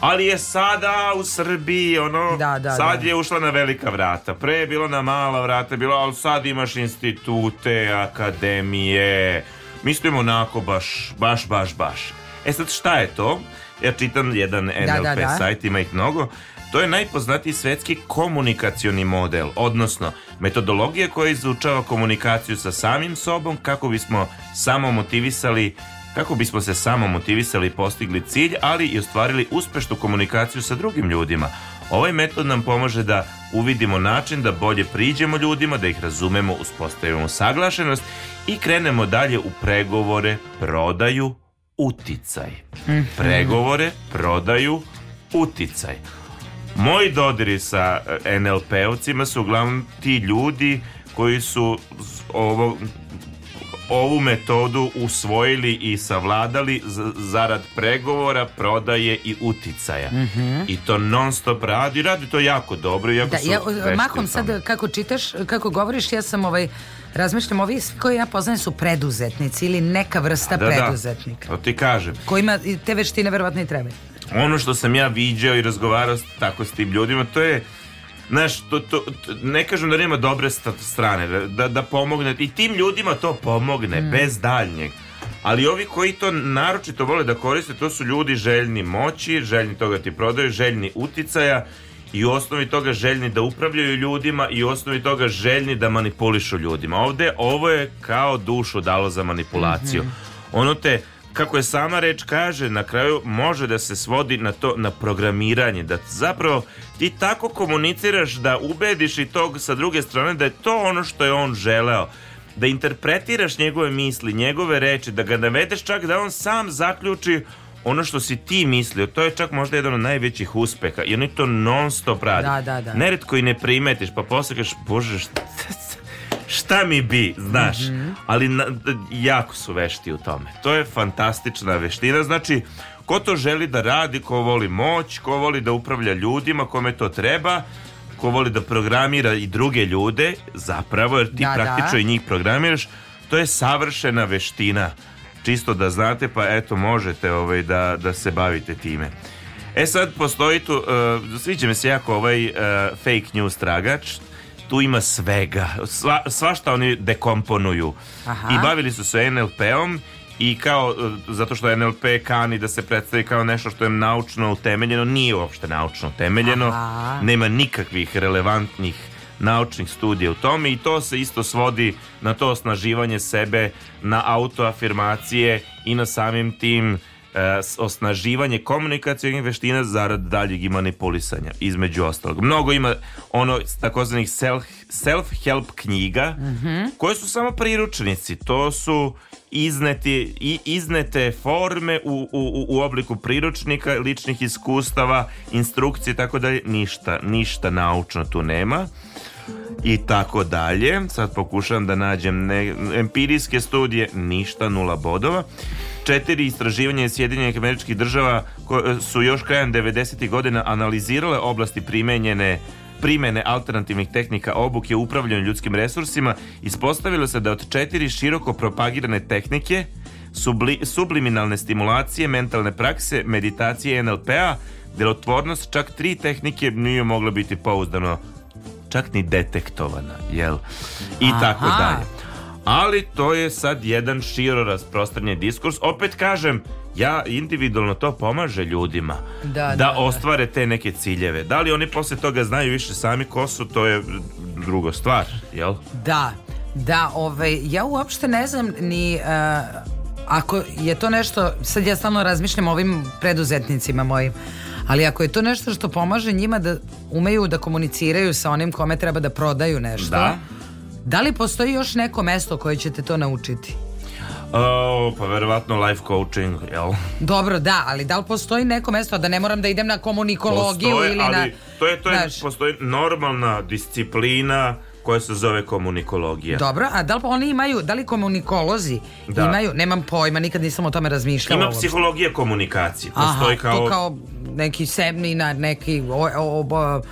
Ali je sada u Srbiji, ono, da, da, sad da. je ušla na velika vrata. Pre je bilo na mala vrata, bilo, ali sad imaš institute, akademije, mislim onako baš, baš, baš, baš. E sad šta je to? Ja čitam jedan da, da, NLP da. sajt, ima ih mnogo. To je najpoznatiji svetski komunikacioni model, odnosno metodologija koja izučava komunikaciju sa samim sobom kako bismo samo motivisali kako bismo se samo motivisali i postigli cilj, ali i ostvarili uspešnu komunikaciju sa drugim ljudima. Ovaj metod nam pomaže da uvidimo način da bolje priđemo ljudima, da ih razumemo, uspostavimo saglašenost i krenemo dalje u pregovore, prodaju, uticaj. Mhm. Pregovore, prodaju, uticaj. Moji dodiri sa e, NLP-ovcima su uglavnom ti ljudi koji su ovo, ovu metodu usvojili i savladali zarad pregovora, prodaje i uticaja. Mm -hmm. I to non stop radi, radi to jako dobro. Jako da, su ja, makom sad kako čitaš, kako govoriš, ja sam ovaj razmišljam, ovi koji ja poznajem su preduzetnici ili neka vrsta da, da preduzetnika. Da, to ti kažem. Kojima te veštine verovatno i trebaju ono što sam ja viđao i razgovarao tako s tim ljudima, to je Znaš, to, to, to, ne kažem da nema dobre strane, da, da, da pomogne, i tim ljudima to pomogne, mm. bez daljnjeg. Ali ovi koji to naročito vole da koriste, to su ljudi željni moći, željni toga ti prodaju, željni uticaja i u osnovi toga željni da upravljaju ljudima i u osnovi toga željni da manipulišu ljudima. Ovde ovo je kao dušu dalo za manipulaciju. Mm -hmm. Ono te kako je sama reč kaže, na kraju može da se svodi na to na programiranje, da zapravo ti tako komuniciraš da ubediš i tog sa druge strane da je to ono što je on želeo da interpretiraš njegove misli, njegove reči, da ga navedeš čak da on sam zaključi ono što si ti mislio, to je čak možda jedan od najvećih uspeha i oni to non stop radi. Da, da, da. Neretko i ne primetiš, pa posle kažeš, bože, šta šta mi bi, znaš. Mm -hmm. Ali na, jako su vešti u tome. To je fantastična veština. Znači, ko to želi da radi, ko voli moć, ko voli da upravlja ljudima, kome to treba, ko voli da programira i druge ljude, zapravo, jer ti da, da. praktično da. i njih programiraš, to je savršena veština. Čisto da znate, pa eto, možete ovaj, da, da se bavite time. E sad, postoji tu, uh, sviđa mi se jako ovaj uh, fake news tragač, tu ima svega. Sva, svašta oni dekomponuju. Aha. I bavili su se NLP-om i kao, e, zato što NLP kani da se predstavi kao nešto što je naučno utemeljeno, nije uopšte naučno utemeljeno, Aha. nema nikakvih relevantnih naučnih studija u tome i to se isto svodi na to osnaživanje sebe, na autoafirmacije i na samim tim Eh, osnaživanje komunikacijnih veština zarad daljeg i manipulisanja između ostalog. Mnogo ima ono takozvanih self, self help knjiga mm -hmm. koje su samo priručnici. To su izneti, i iznete forme u, u, u obliku priručnika, ličnih iskustava, instrukcije tako da Ništa, ništa naučno tu nema i tako dalje. Sad pokušavam da nađem ne, empirijske studije, ništa, nula bodova. Četiri istraživanja iz Sjedinjenih američkih država e, su još krajem 90. godina analizirale oblasti primenjene primene alternativnih tehnika obuke u upravljanju ljudskim resursima, ispostavilo se da od četiri široko propagirane tehnike subli, subliminalne stimulacije, mentalne prakse, meditacije NLP-a, delotvornost čak tri tehnike nije mogla biti pouzdano čak ni detektovana, jel? I Aha. tako dalje ali to je sad jedan širo rasprostranjen diskurs. Opet kažem, ja individualno to pomaže ljudima da, da, da, da, ostvare te neke ciljeve. Da li oni posle toga znaju više sami ko su, to je druga stvar, jel? Da, da, ovaj, ja uopšte ne znam ni... Uh, ako je to nešto, sad ja stalno razmišljam o ovim preduzetnicima mojim, ali ako je to nešto što pomaže njima da umeju da komuniciraju sa onim kome treba da prodaju nešto, da Da li postoji još neko mesto koje ćete to naučiti? O, pa verovatno life coaching, jel? Dobro, da, ali da li postoji neko mesto da ne moram da idem na komunikologiju postoji, ili ali na... To je, to je, znaš... postoji normalna disciplina koja se zove komunikologija. Dobro, a da li oni imaju, da li komunikolozi da. imaju, nemam pojma, nikad nisam o tome razmišljala. Ima psihologija komunikacije, postoji Aha, kao... to kao neki seminar, neki... O, o, o,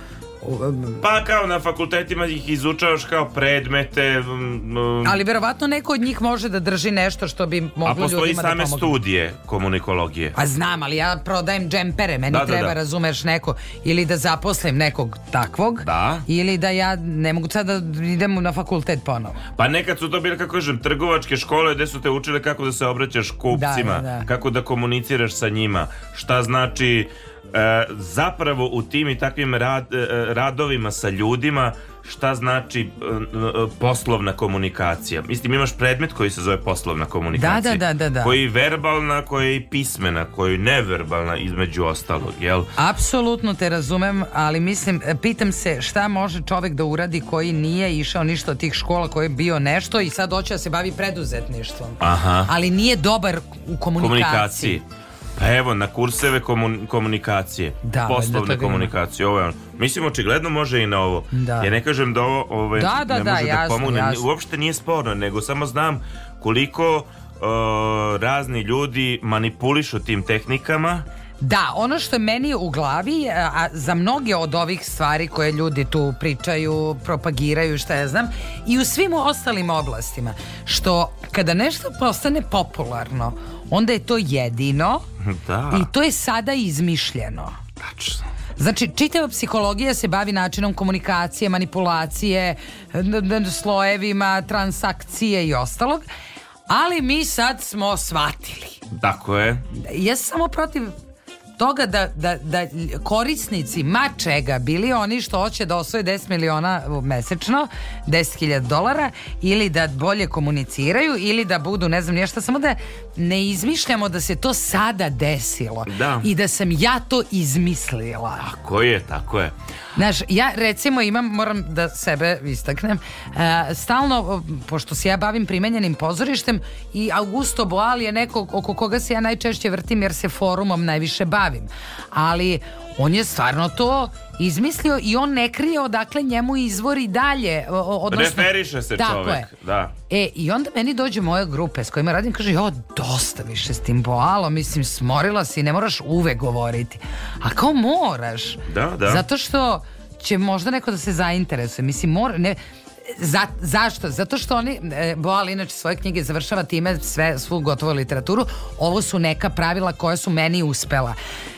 Pa kao na fakultetima ih izučavaš kao predmete. Ali verovatno neko od njih može da drži nešto što bi moglo ljudima da pomogne. A postoji same studije komunikologije. Pa znam, ali ja prodajem džempere, meni da, da treba da, da. razumeš neko ili da zaposlim nekog takvog da. ili da ja ne mogu sad da idem na fakultet ponovo. Pa nekad su to bile, kako kažem, trgovačke škole gde su te učile kako da se obraćaš da, kupcima, kako da komuniciraš sa njima, šta znači E, zapravo u tim i takvim rad, e, radovima sa ljudima šta znači e, poslovna komunikacija. Mislim, imaš predmet koji se zove poslovna komunikacija. Da, da, da, da, koji je verbalna, koji je i pismena, koji je neverbalna između ostalog, jel? Apsolutno te razumem, ali mislim, pitam se šta može čovjek da uradi koji nije išao ništa od tih škola, koji je bio nešto i sad hoće da se bavi preduzetništvom. Aha. Ali nije dobar u komunikaciji. komunikaciji. Pa evo, na kurseve komunikacije, da, poslovne komunikacije, ovo ovaj, Mislim, očigledno može i na ovo. Da. Ja ne kažem da ovo ovaj, da, da, ne da, može da jasno, pomogne. Jasno. Uopšte nije sporno, nego samo znam koliko uh, razni ljudi manipulišu tim tehnikama. Da, ono što je meni u glavi, a za mnoge od ovih stvari koje ljudi tu pričaju, propagiraju, šta ja znam, i u svim ostalim oblastima, što kada nešto postane popularno, onda je to jedino da. i to je sada izmišljeno. Tačno. Znači, čitava psihologija se bavi načinom komunikacije, manipulacije, slojevima, transakcije i ostalog, ali mi sad smo shvatili. Tako je. Ja sam samo protiv toga da, da, da korisnici ma čega bili oni što hoće da osvoje 10 miliona mesečno, 10.000 dolara ili da bolje komuniciraju ili da budu ne znam nešto samo da ne izmišljamo da se to sada desilo da. i da sam ja to izmislila. Tako je, tako je. Znaš, ja recimo imam, moram da sebe istaknem, e, stalno, pošto se ja bavim primenjenim pozorištem i Augusto Boal je neko oko koga se ja najčešće vrtim jer se forumom najviše bavim. Ali on je stvarno to izmislio i on ne krije odakle njemu izvori dalje. Odnosno, Referiše se tako čovjek. Je. Da. E, i onda meni dođe moje grupe s kojima radim, kaže, jo, dosta više s tim boalo, mislim, smorila si, ne moraš uvek govoriti. A kao moraš. Da, da. Zato što će možda neko da se zainteresuje. Mislim, mora, ne, Za, zašto? Zato što oni e, Boal inače svoje knjige završava time sve, svu gotovu literaturu Ovo su neka pravila koja su meni uspela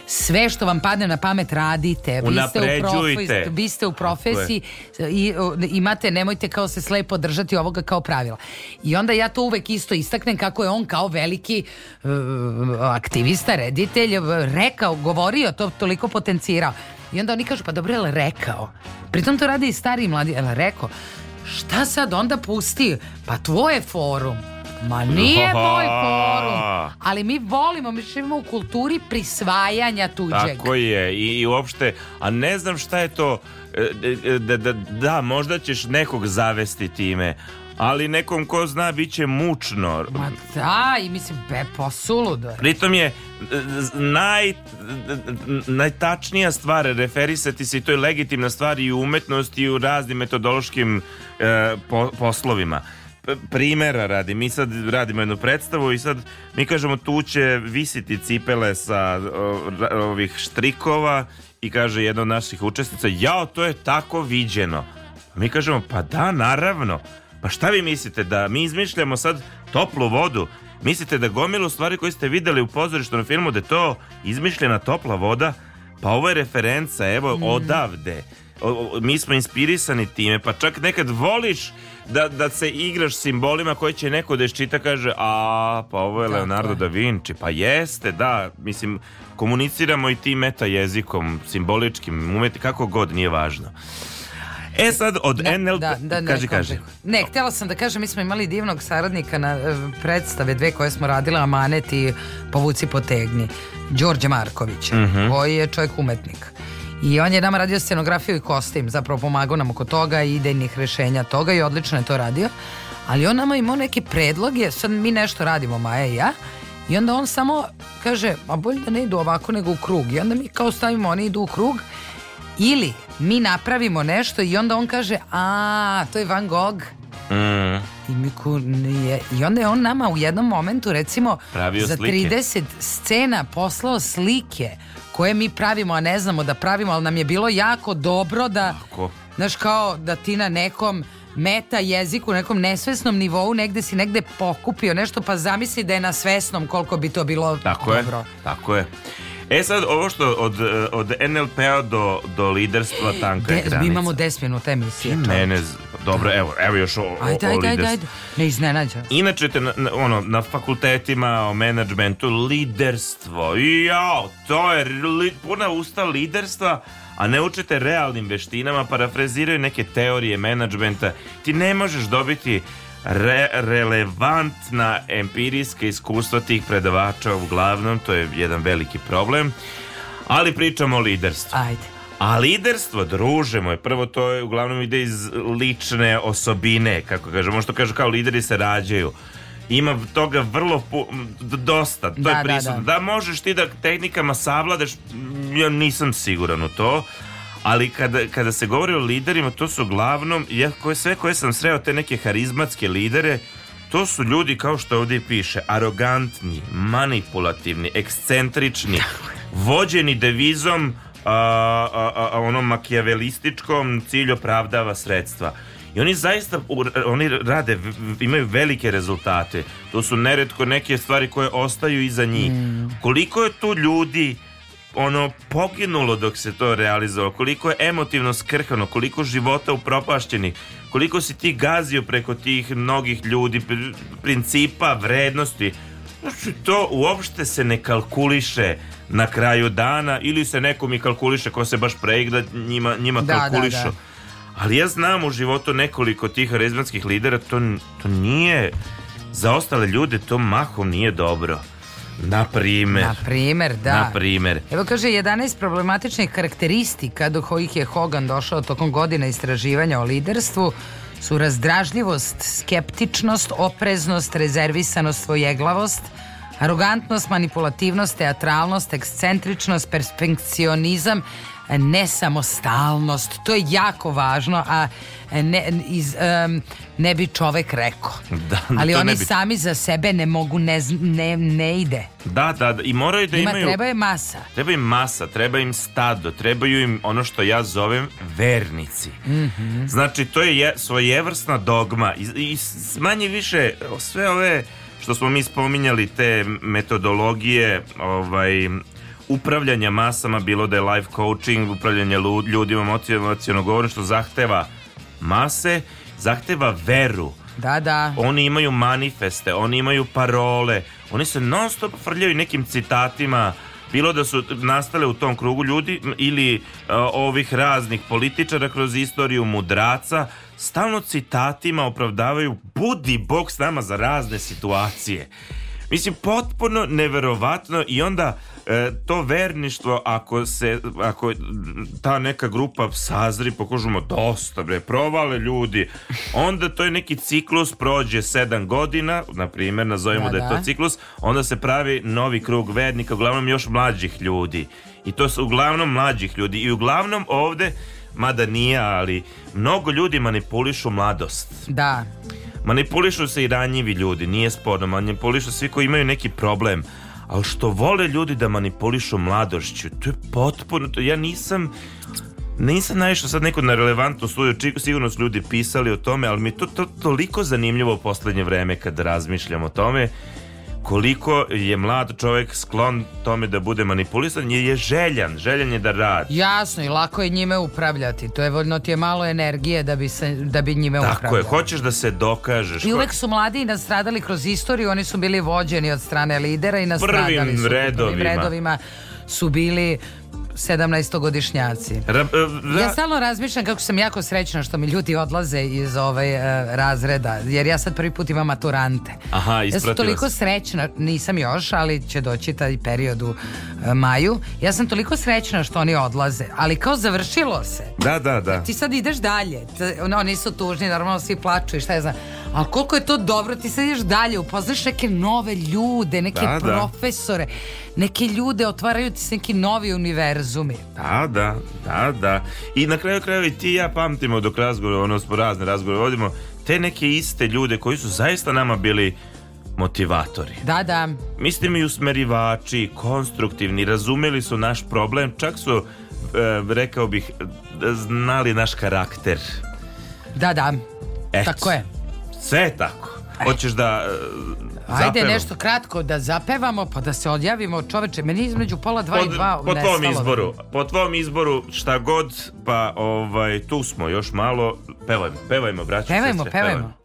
sve što vam padne na pamet radite. Vi ste u, profes, vi ste u profesiji i imate, nemojte kao se slepo držati ovoga kao pravila. I onda ja to uvek isto istaknem kako je on kao veliki uh, aktivista, reditelj, e, rekao, govorio, to toliko potencirao. I onda oni kažu, pa dobro, je rekao? Pritom to radi i stari i mladi, je rekao? šta sad onda pusti? Pa tvoje forum. Ma nije moj forum. Ali mi volimo, mi živimo u kulturi prisvajanja tuđeg. Tako je. I, i uopšte, a ne znam šta je to e, e, e, da, da, da, možda ćeš nekog zavesti time, ali nekom ko zna biće mučno. Ma da, i mislim, be, posuludo Pritom je naj, najtačnija stvar referisati se i to je legitimna stvar i u umetnosti i u raznim metodološkim e, po, poslovima primera radi. Mi sad radimo jednu predstavu i sad mi kažemo tu će visiti cipele sa ovih štrikova i kaže jedna od naših učesnica, jao, to je tako viđeno. Mi kažemo, pa da, naravno. Pa šta vi mislite da mi izmišljamo sad toplu vodu? Mislite da gomilu stvari koje ste videli u pozorištu na filmu da je to izmišljena topla voda? Pa ovo je referenca, evo, mm. odavde. O, o, mi smo inspirisani time, pa čak nekad voliš da, da se igraš simbolima koje će neko da iščita kaže a pa ovo je Leonardo da Vinci pa jeste da mislim komuniciramo i tim meta jezikom simboličkim umeti kako god nije važno E sad od da, NLP, da, da, da, kaži, kaži. Ne, htjela sam da kažem, mi smo imali divnog saradnika na e, predstave dve koje smo radile, Amanet i Povuci potegni, Đorđe Marković, uh mhm. -huh. koji je čovjek umetnik. I on je nama radio scenografiju i kostim, zapravo pomagao nam oko toga i idejnih rešenja toga i odlično je to radio. Ali on nama imao neke predloge, sad mi nešto radimo, Maja i ja, i onda on samo kaže, a bolje da ne idu ovako nego u krug. I onda mi kao stavimo, oni idu u krug Ili mi napravimo nešto i onda on kaže, a, to je Van Gogh. Mm. I, mi ko nije. I onda je on nama u jednom momentu recimo Pravio za slike. 30 scena poslao slike koje mi pravimo, a ne znamo da pravimo, ali nam je bilo jako dobro da, Tako. znaš kao da ti na nekom meta jeziku, na nekom nesvesnom nivou negde si negde pokupio nešto pa zamisli da je na svesnom koliko bi to bilo Tako dobro. Je. Tako je. E sad, ovo što od, od NLP-a do, do liderstva tanka je granica. Mi imamo 10 minuta emisije. ne, dobro, da. evo, evo još o, o, ajde, ajde, ajde, ajde, ne iznenađa. Inače, te, na, ono, na fakultetima, o menadžmentu, liderstvo. ja, to je li, puna usta liderstva, a ne učite realnim veštinama, parafraziraju neke teorije menadžmenta. Ti ne možeš dobiti re, relevantna empirijska iskustva tih predavača uglavnom, to je jedan veliki problem. Ali pričamo o liderstvu. Ajde. A liderstvo, druže moj, prvo to je uglavnom ide iz lične osobine, kako kažemo, što kažu kao lideri se rađaju. Ima toga vrlo pu, dosta, to da, je da, prisutno. Da, da. da možeš ti da tehnikama savladaš, ja nisam siguran u to, ali kada, kada se govori o liderima, to su uglavnom, ja, koje, sve koje sam sreo, te neke harizmatske lidere, to su ljudi, kao što ovdje piše, arogantni, manipulativni, ekscentrični, vođeni devizom a, a, a, onom makijavelističkom cilj opravdava sredstva. I oni zaista oni rade, imaju velike rezultate. To su neretko neke stvari koje ostaju iza njih. Mm. Koliko je tu ljudi ono poginulo dok se to realizovalo, koliko je emotivno skrhano, koliko života upropašćenih, koliko si ti gazio preko tih mnogih ljudi, principa, vrednosti. Znači, to uopšte se ne kalkuliše na kraju dana ili se nekom i kalkuliše ko se baš preigda njima, njima da, da kalkulišu. Da, da. Ali ja znam u životu nekoliko tih harizmatskih lidera, to, to nije za ostale ljude, to mahom nije dobro. Na primer. Na primer, da. Na primer. Evo kaže 11 problematičnih karakteristika do kojih je Hogan došao tokom godina istraživanja o liderstvu su razdražljivost, skeptičnost, opreznost, rezervisanost, svojeglavost, arogantnost, manipulativnost, teatralnost, ekscentričnost, perfekcionizam, nesamostalnost, to je jako važno, a ne, iz, um, ne bi čovek rekao. Da, da Ali oni sami za sebe ne mogu, ne, ne, ne ide. Da, da, da, i moraju da Ima, imaju... Treba je masa. Treba im masa, treba im stado, trebaju im ono što ja zovem vernici. Mm -hmm. Znači, to je, je svojevrsna dogma i, i manje više sve ove što smo mi spominjali te metodologije ovaj upravljanja masama, bilo da je life coaching, upravljanje ljudima, motivacijalno govorim, što zahteva mase, zahteva veru. Da, da. Oni imaju manifeste, oni imaju parole, oni se non stop frljaju nekim citatima, bilo da su nastale u tom krugu ljudi ili uh, ovih raznih političara kroz istoriju mudraca, stalno citatima opravdavaju budi bok s nama za razne situacije. Mislim, potpuno neverovatno i onda e, to verništvo ako se ako ta neka grupa sazri pokušamo dosta bre provale ljudi onda to je neki ciklus prođe 7 godina na primjer nazovimo da, da je to da. ciklus onda se pravi novi krug vernika uglavnom još mlađih ljudi i to su uglavnom mlađih ljudi i uglavnom ovde mada nije ali mnogo ljudi manipulišu mladost da Manipulišu se i ranjivi ljudi, nije sporno, manipulišu svi koji imaju neki problem, ali što vole ljudi da manipulišu mladošću, to je potpuno, to ja nisam, nisam naišao sad neko na relevantnu studiju, sigurno su ljudi pisali o tome, ali mi je to, to toliko zanimljivo u poslednje vreme kad razmišljam o tome, koliko je mlad čovjek sklon tome da bude manipulisan jer je željan, željan je da radi. Jasno i lako je njime upravljati. To je voljno ti je malo energije da bi, se, da bi njime Tako upravljali. Tako je, hoćeš da se dokažeš. I uvek su mladi nastradali kroz istoriju, oni su bili vođeni od strane lidera i nastradali Prvim su redovima. redovima su bili 17-godišnjaci. E, ja stalno razmišljam kako sam jako srećna što mi ljudi odlaze iz ovaj uh, razreda, jer ja sad prvi put imam maturante. Aha, ja sam toliko vas. srećna, nisam još, ali će doći taj period u uh, maju. Ja sam toliko srećna što oni odlaze, ali kao završilo se. Da, da, da. Ti sad ideš dalje. Oni su tužni, normalno svi plaču i šta ja znam. Ali koliko je to dobro, ti sad ideš dalje, upoznaš neke nove ljude, neke da, da. profesore, da. neke ljude, otvaraju ti se neki novi univerz razumiju. Da, da, da, da. I na kraju krajeva i ti i ja pamtimo dok razgovore, ono smo razne razgovore vodimo, te neke iste ljude koji su zaista nama bili motivatori. Da, da. Mislim i usmerivači, konstruktivni, razumeli su naš problem, čak su, e, rekao bih, znali naš karakter. Da, da. Eto. Tako je. Sve je tako. E. Hoćeš da e, Ajde nešto kratko da zapevamo pa da se odjavimo čoveče. Meni između pola dva Pod, i dva Po tvom da izboru. Po tvom izboru šta god pa ovaj, tu smo još malo. Pevajmo, pevajmo braćo. Pevajmo, sestre, pevajmo. pevajmo.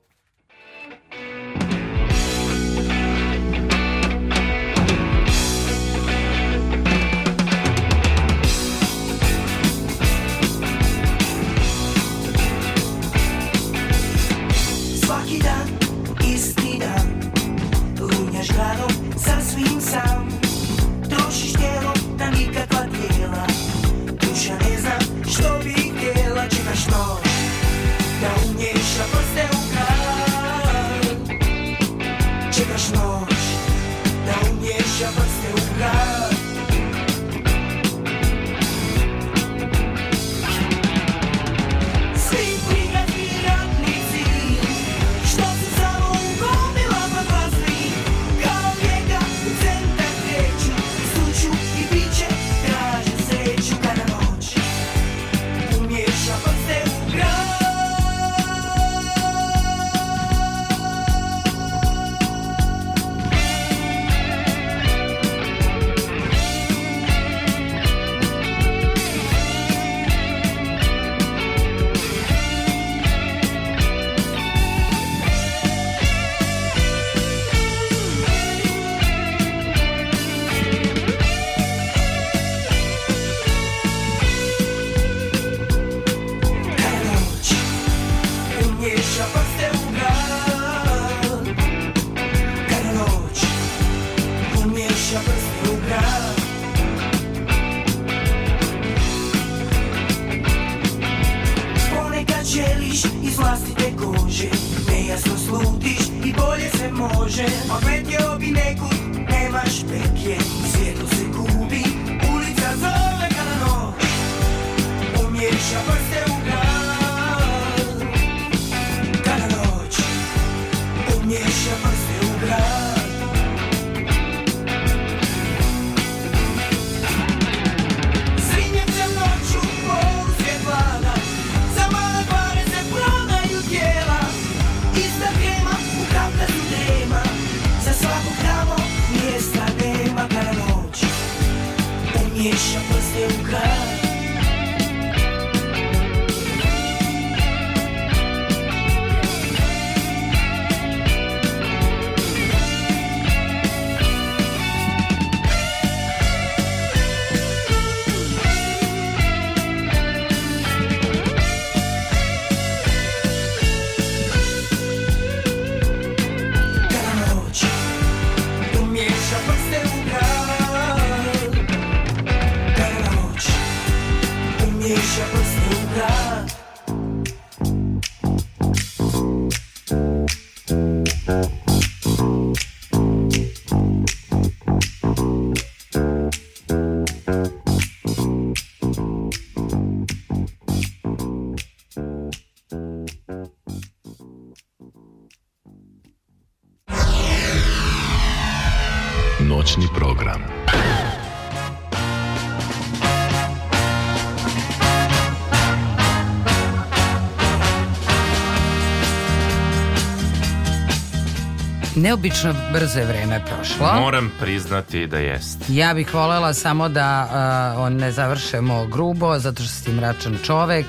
neobično brzo je vreme prošlo. Moram priznati da jest. Ja bih volela samo da uh, ne završemo grubo, zato što si mračan čovek.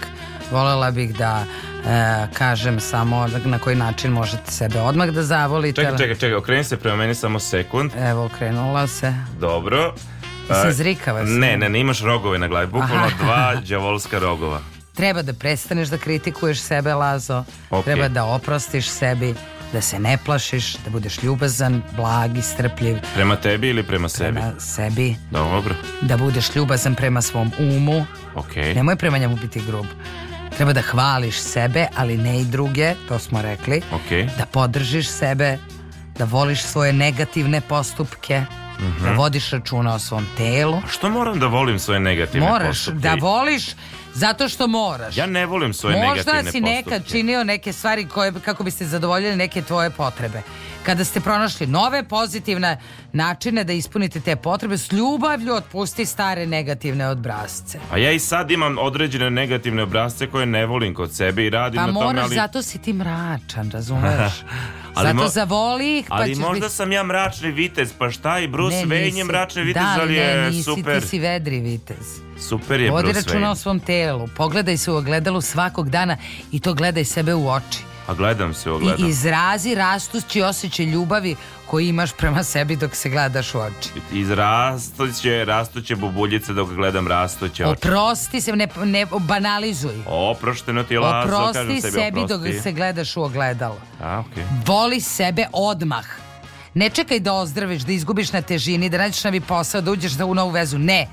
Volela bih da uh, kažem samo na koji način možete sebe odmah da zavolite. Čekaj, čekaj, čekaj, okreni se prema meni samo sekund. Evo, okrenula se. Dobro. Uh, se zrikava se. Ne, ne, ne imaš rogove na glavi, bukvalno Aha. dva đavolska rogova treba da prestaneš da kritikuješ sebe Lazo okay. treba da oprostiš sebi da se ne plašiš, da budeš ljubazan, blag i strpljiv. Prema tebi ili prema sebi? Prema sebi. Dobro. Da budeš ljubazan prema svom umu. Ok. Nemoj prema njemu biti grub. Treba da hvališ sebe, ali ne i druge, to smo rekli. Ok. Da podržiš sebe, da voliš svoje negativne postupke. Mm -hmm. Da vodiš računa o svom telu. A što moram da volim svoje negativne Moraš postupke? Moraš da voliš Zato što moraš. Ja ne volim svoje Možda negativne Možda si nekad postupke. činio neke stvari koje, kako bi se zadovoljili neke tvoje potrebe. Kada ste pronašli nove pozitivne načine da ispunite te potrebe, s ljubavlju otpusti stare negativne obrazce. A ja i sad imam određene negativne obrazce koje ne volim kod sebe i radim pa na tome. ali... Pa moraš, zato si ti mračan, razumeš? ali zato mo... zavoli ih, pa Ali možda biti... sam ja mračni vitez, pa šta i Bruce Wayne je mračni vitez, da, ali, ali ne, je nisi, super. ti si vedri vitez. Super je Vodi Bruce računa Wayne. o svom telu, pogledaj se u ogledalu svakog dana i to gledaj sebe u oči. A gledam se, ogledam. I izrazi rastući osjećaj ljubavi koji imaš prema sebi dok se gledaš u oči. Izrastuće, rastuće bubuljice dok gledam rastuće oči. Oprosti se, ne, ne banalizuj. Oprošteno ti je oprosti kažem sebi, sebi oprosti. dok se gledaš u ogledalo. A, okej. Voli sebe odmah. Ne čekaj da ozdraviš, da izgubiš na težini, da nađeš novi posao, da uđeš da u novu vezu. Ne.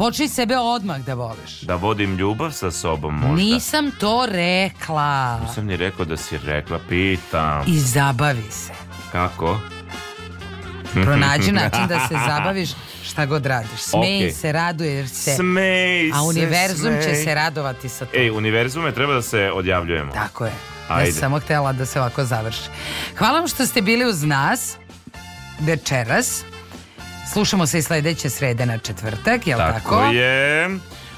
Počni sebe odmah da voliš. Da vodim ljubav sa sobom možda. Nisam to rekla. Nisam ni rekao da si rekla, pitam. I zabavi se. Kako? Pronađi način da se zabaviš šta god radiš. Smej okay. se, raduje se. Smej se, a univerzum smej. će se radovati sa to. Ej, univerzume treba da se odjavljujemo. Tako je. Ajde. Ja samo htela da se ovako završi. Hvala vam što ste bili uz nas večeras. Slušamo se i sledeće srede na četvrtak, je jel tako? Tako je.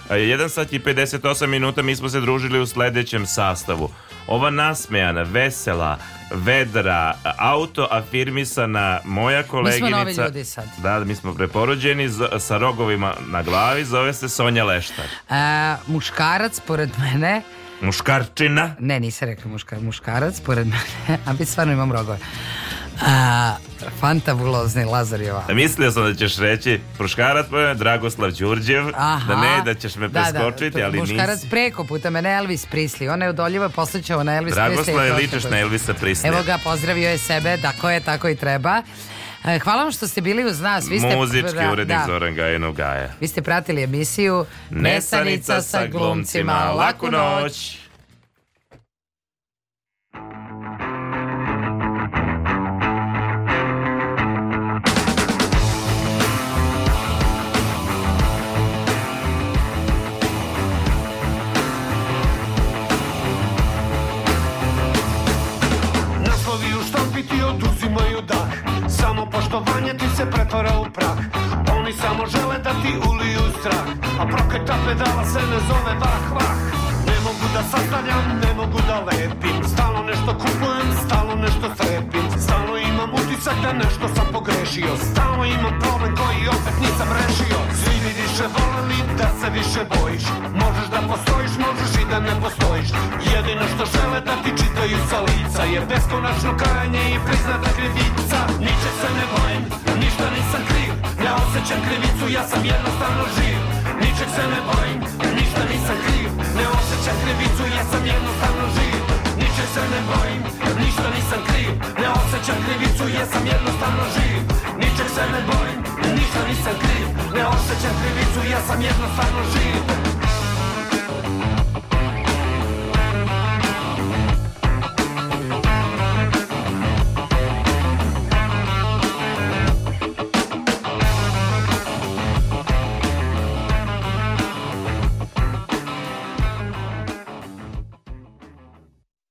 1 e, sat i 58 minuta mi smo se družili u sledećem sastavu. Ova nasmejana, vesela, vedra, autoafirmisana moja koleginica. Mi smo novi ljudi sad. Da, mi smo preporođeni sa rogovima na glavi, zove se Sonja Leštar. A, e, muškarac pored mene Muškarčina? Ne, nisam rekla muška, muškarac, pored mene, a mi stvarno imam rogove. A, fantabulozni Lazar Jovanović. Da, mislio sam da ćeš reći Pruškarac, Dragoslav Đurđev, da Aha, da ne, da ćeš me preskočiti, da, da, ali nisi. Pruškarac preko puta mene Elvis Prisli. Ona je odoljiva posjećao na Elvis Prisli. Dragoslav je ličeš na Elvisa Prisli. Evo ga, pozdravio je sebe, da ko je, tako i treba. E, hvala vam što ste bili uz nas. Vi ste, Muzički da, urednik da. Zoran Gajenov Gaja. Vi ste pratili emisiju Nesanica, Nesanica sa glumcima. Laku noć. koji ti oduzimaju dah Samo poštovanje ti se pretvara u prah Oni samo žele da ti uliju strah A prokleta pedala se ne zove vah vah mogu da sastavljam, ne mogu da lepim Stalno nešto kupujem, stalno nešto trepim Stalno imam utisak da nešto sam pogrešio Stalno imam problem koji opet nisam rešio Svi bi više voleli da se više bojiš Možeš da postojiš, možeš i da ne postojiš Jedino što žele da ti čitaju sa lica Je beskonačno kajanje i priznata krivica Niče se ne bojim, ništa nisam kriv Ja osjećam krivicu, ja sam jednostavno živ ničeg se ne bojim, ništa nisam kriv Ne osjećam krivicu, ja sam jednostavno živ Ničeg se ne bojim, ništa nisam kriv Ne osjećam krivicu, ja sam jednostavno živ Ničeg se ne bojim, ništa nisam kriv Ne osjećam krivicu, ja sam jednostavno živ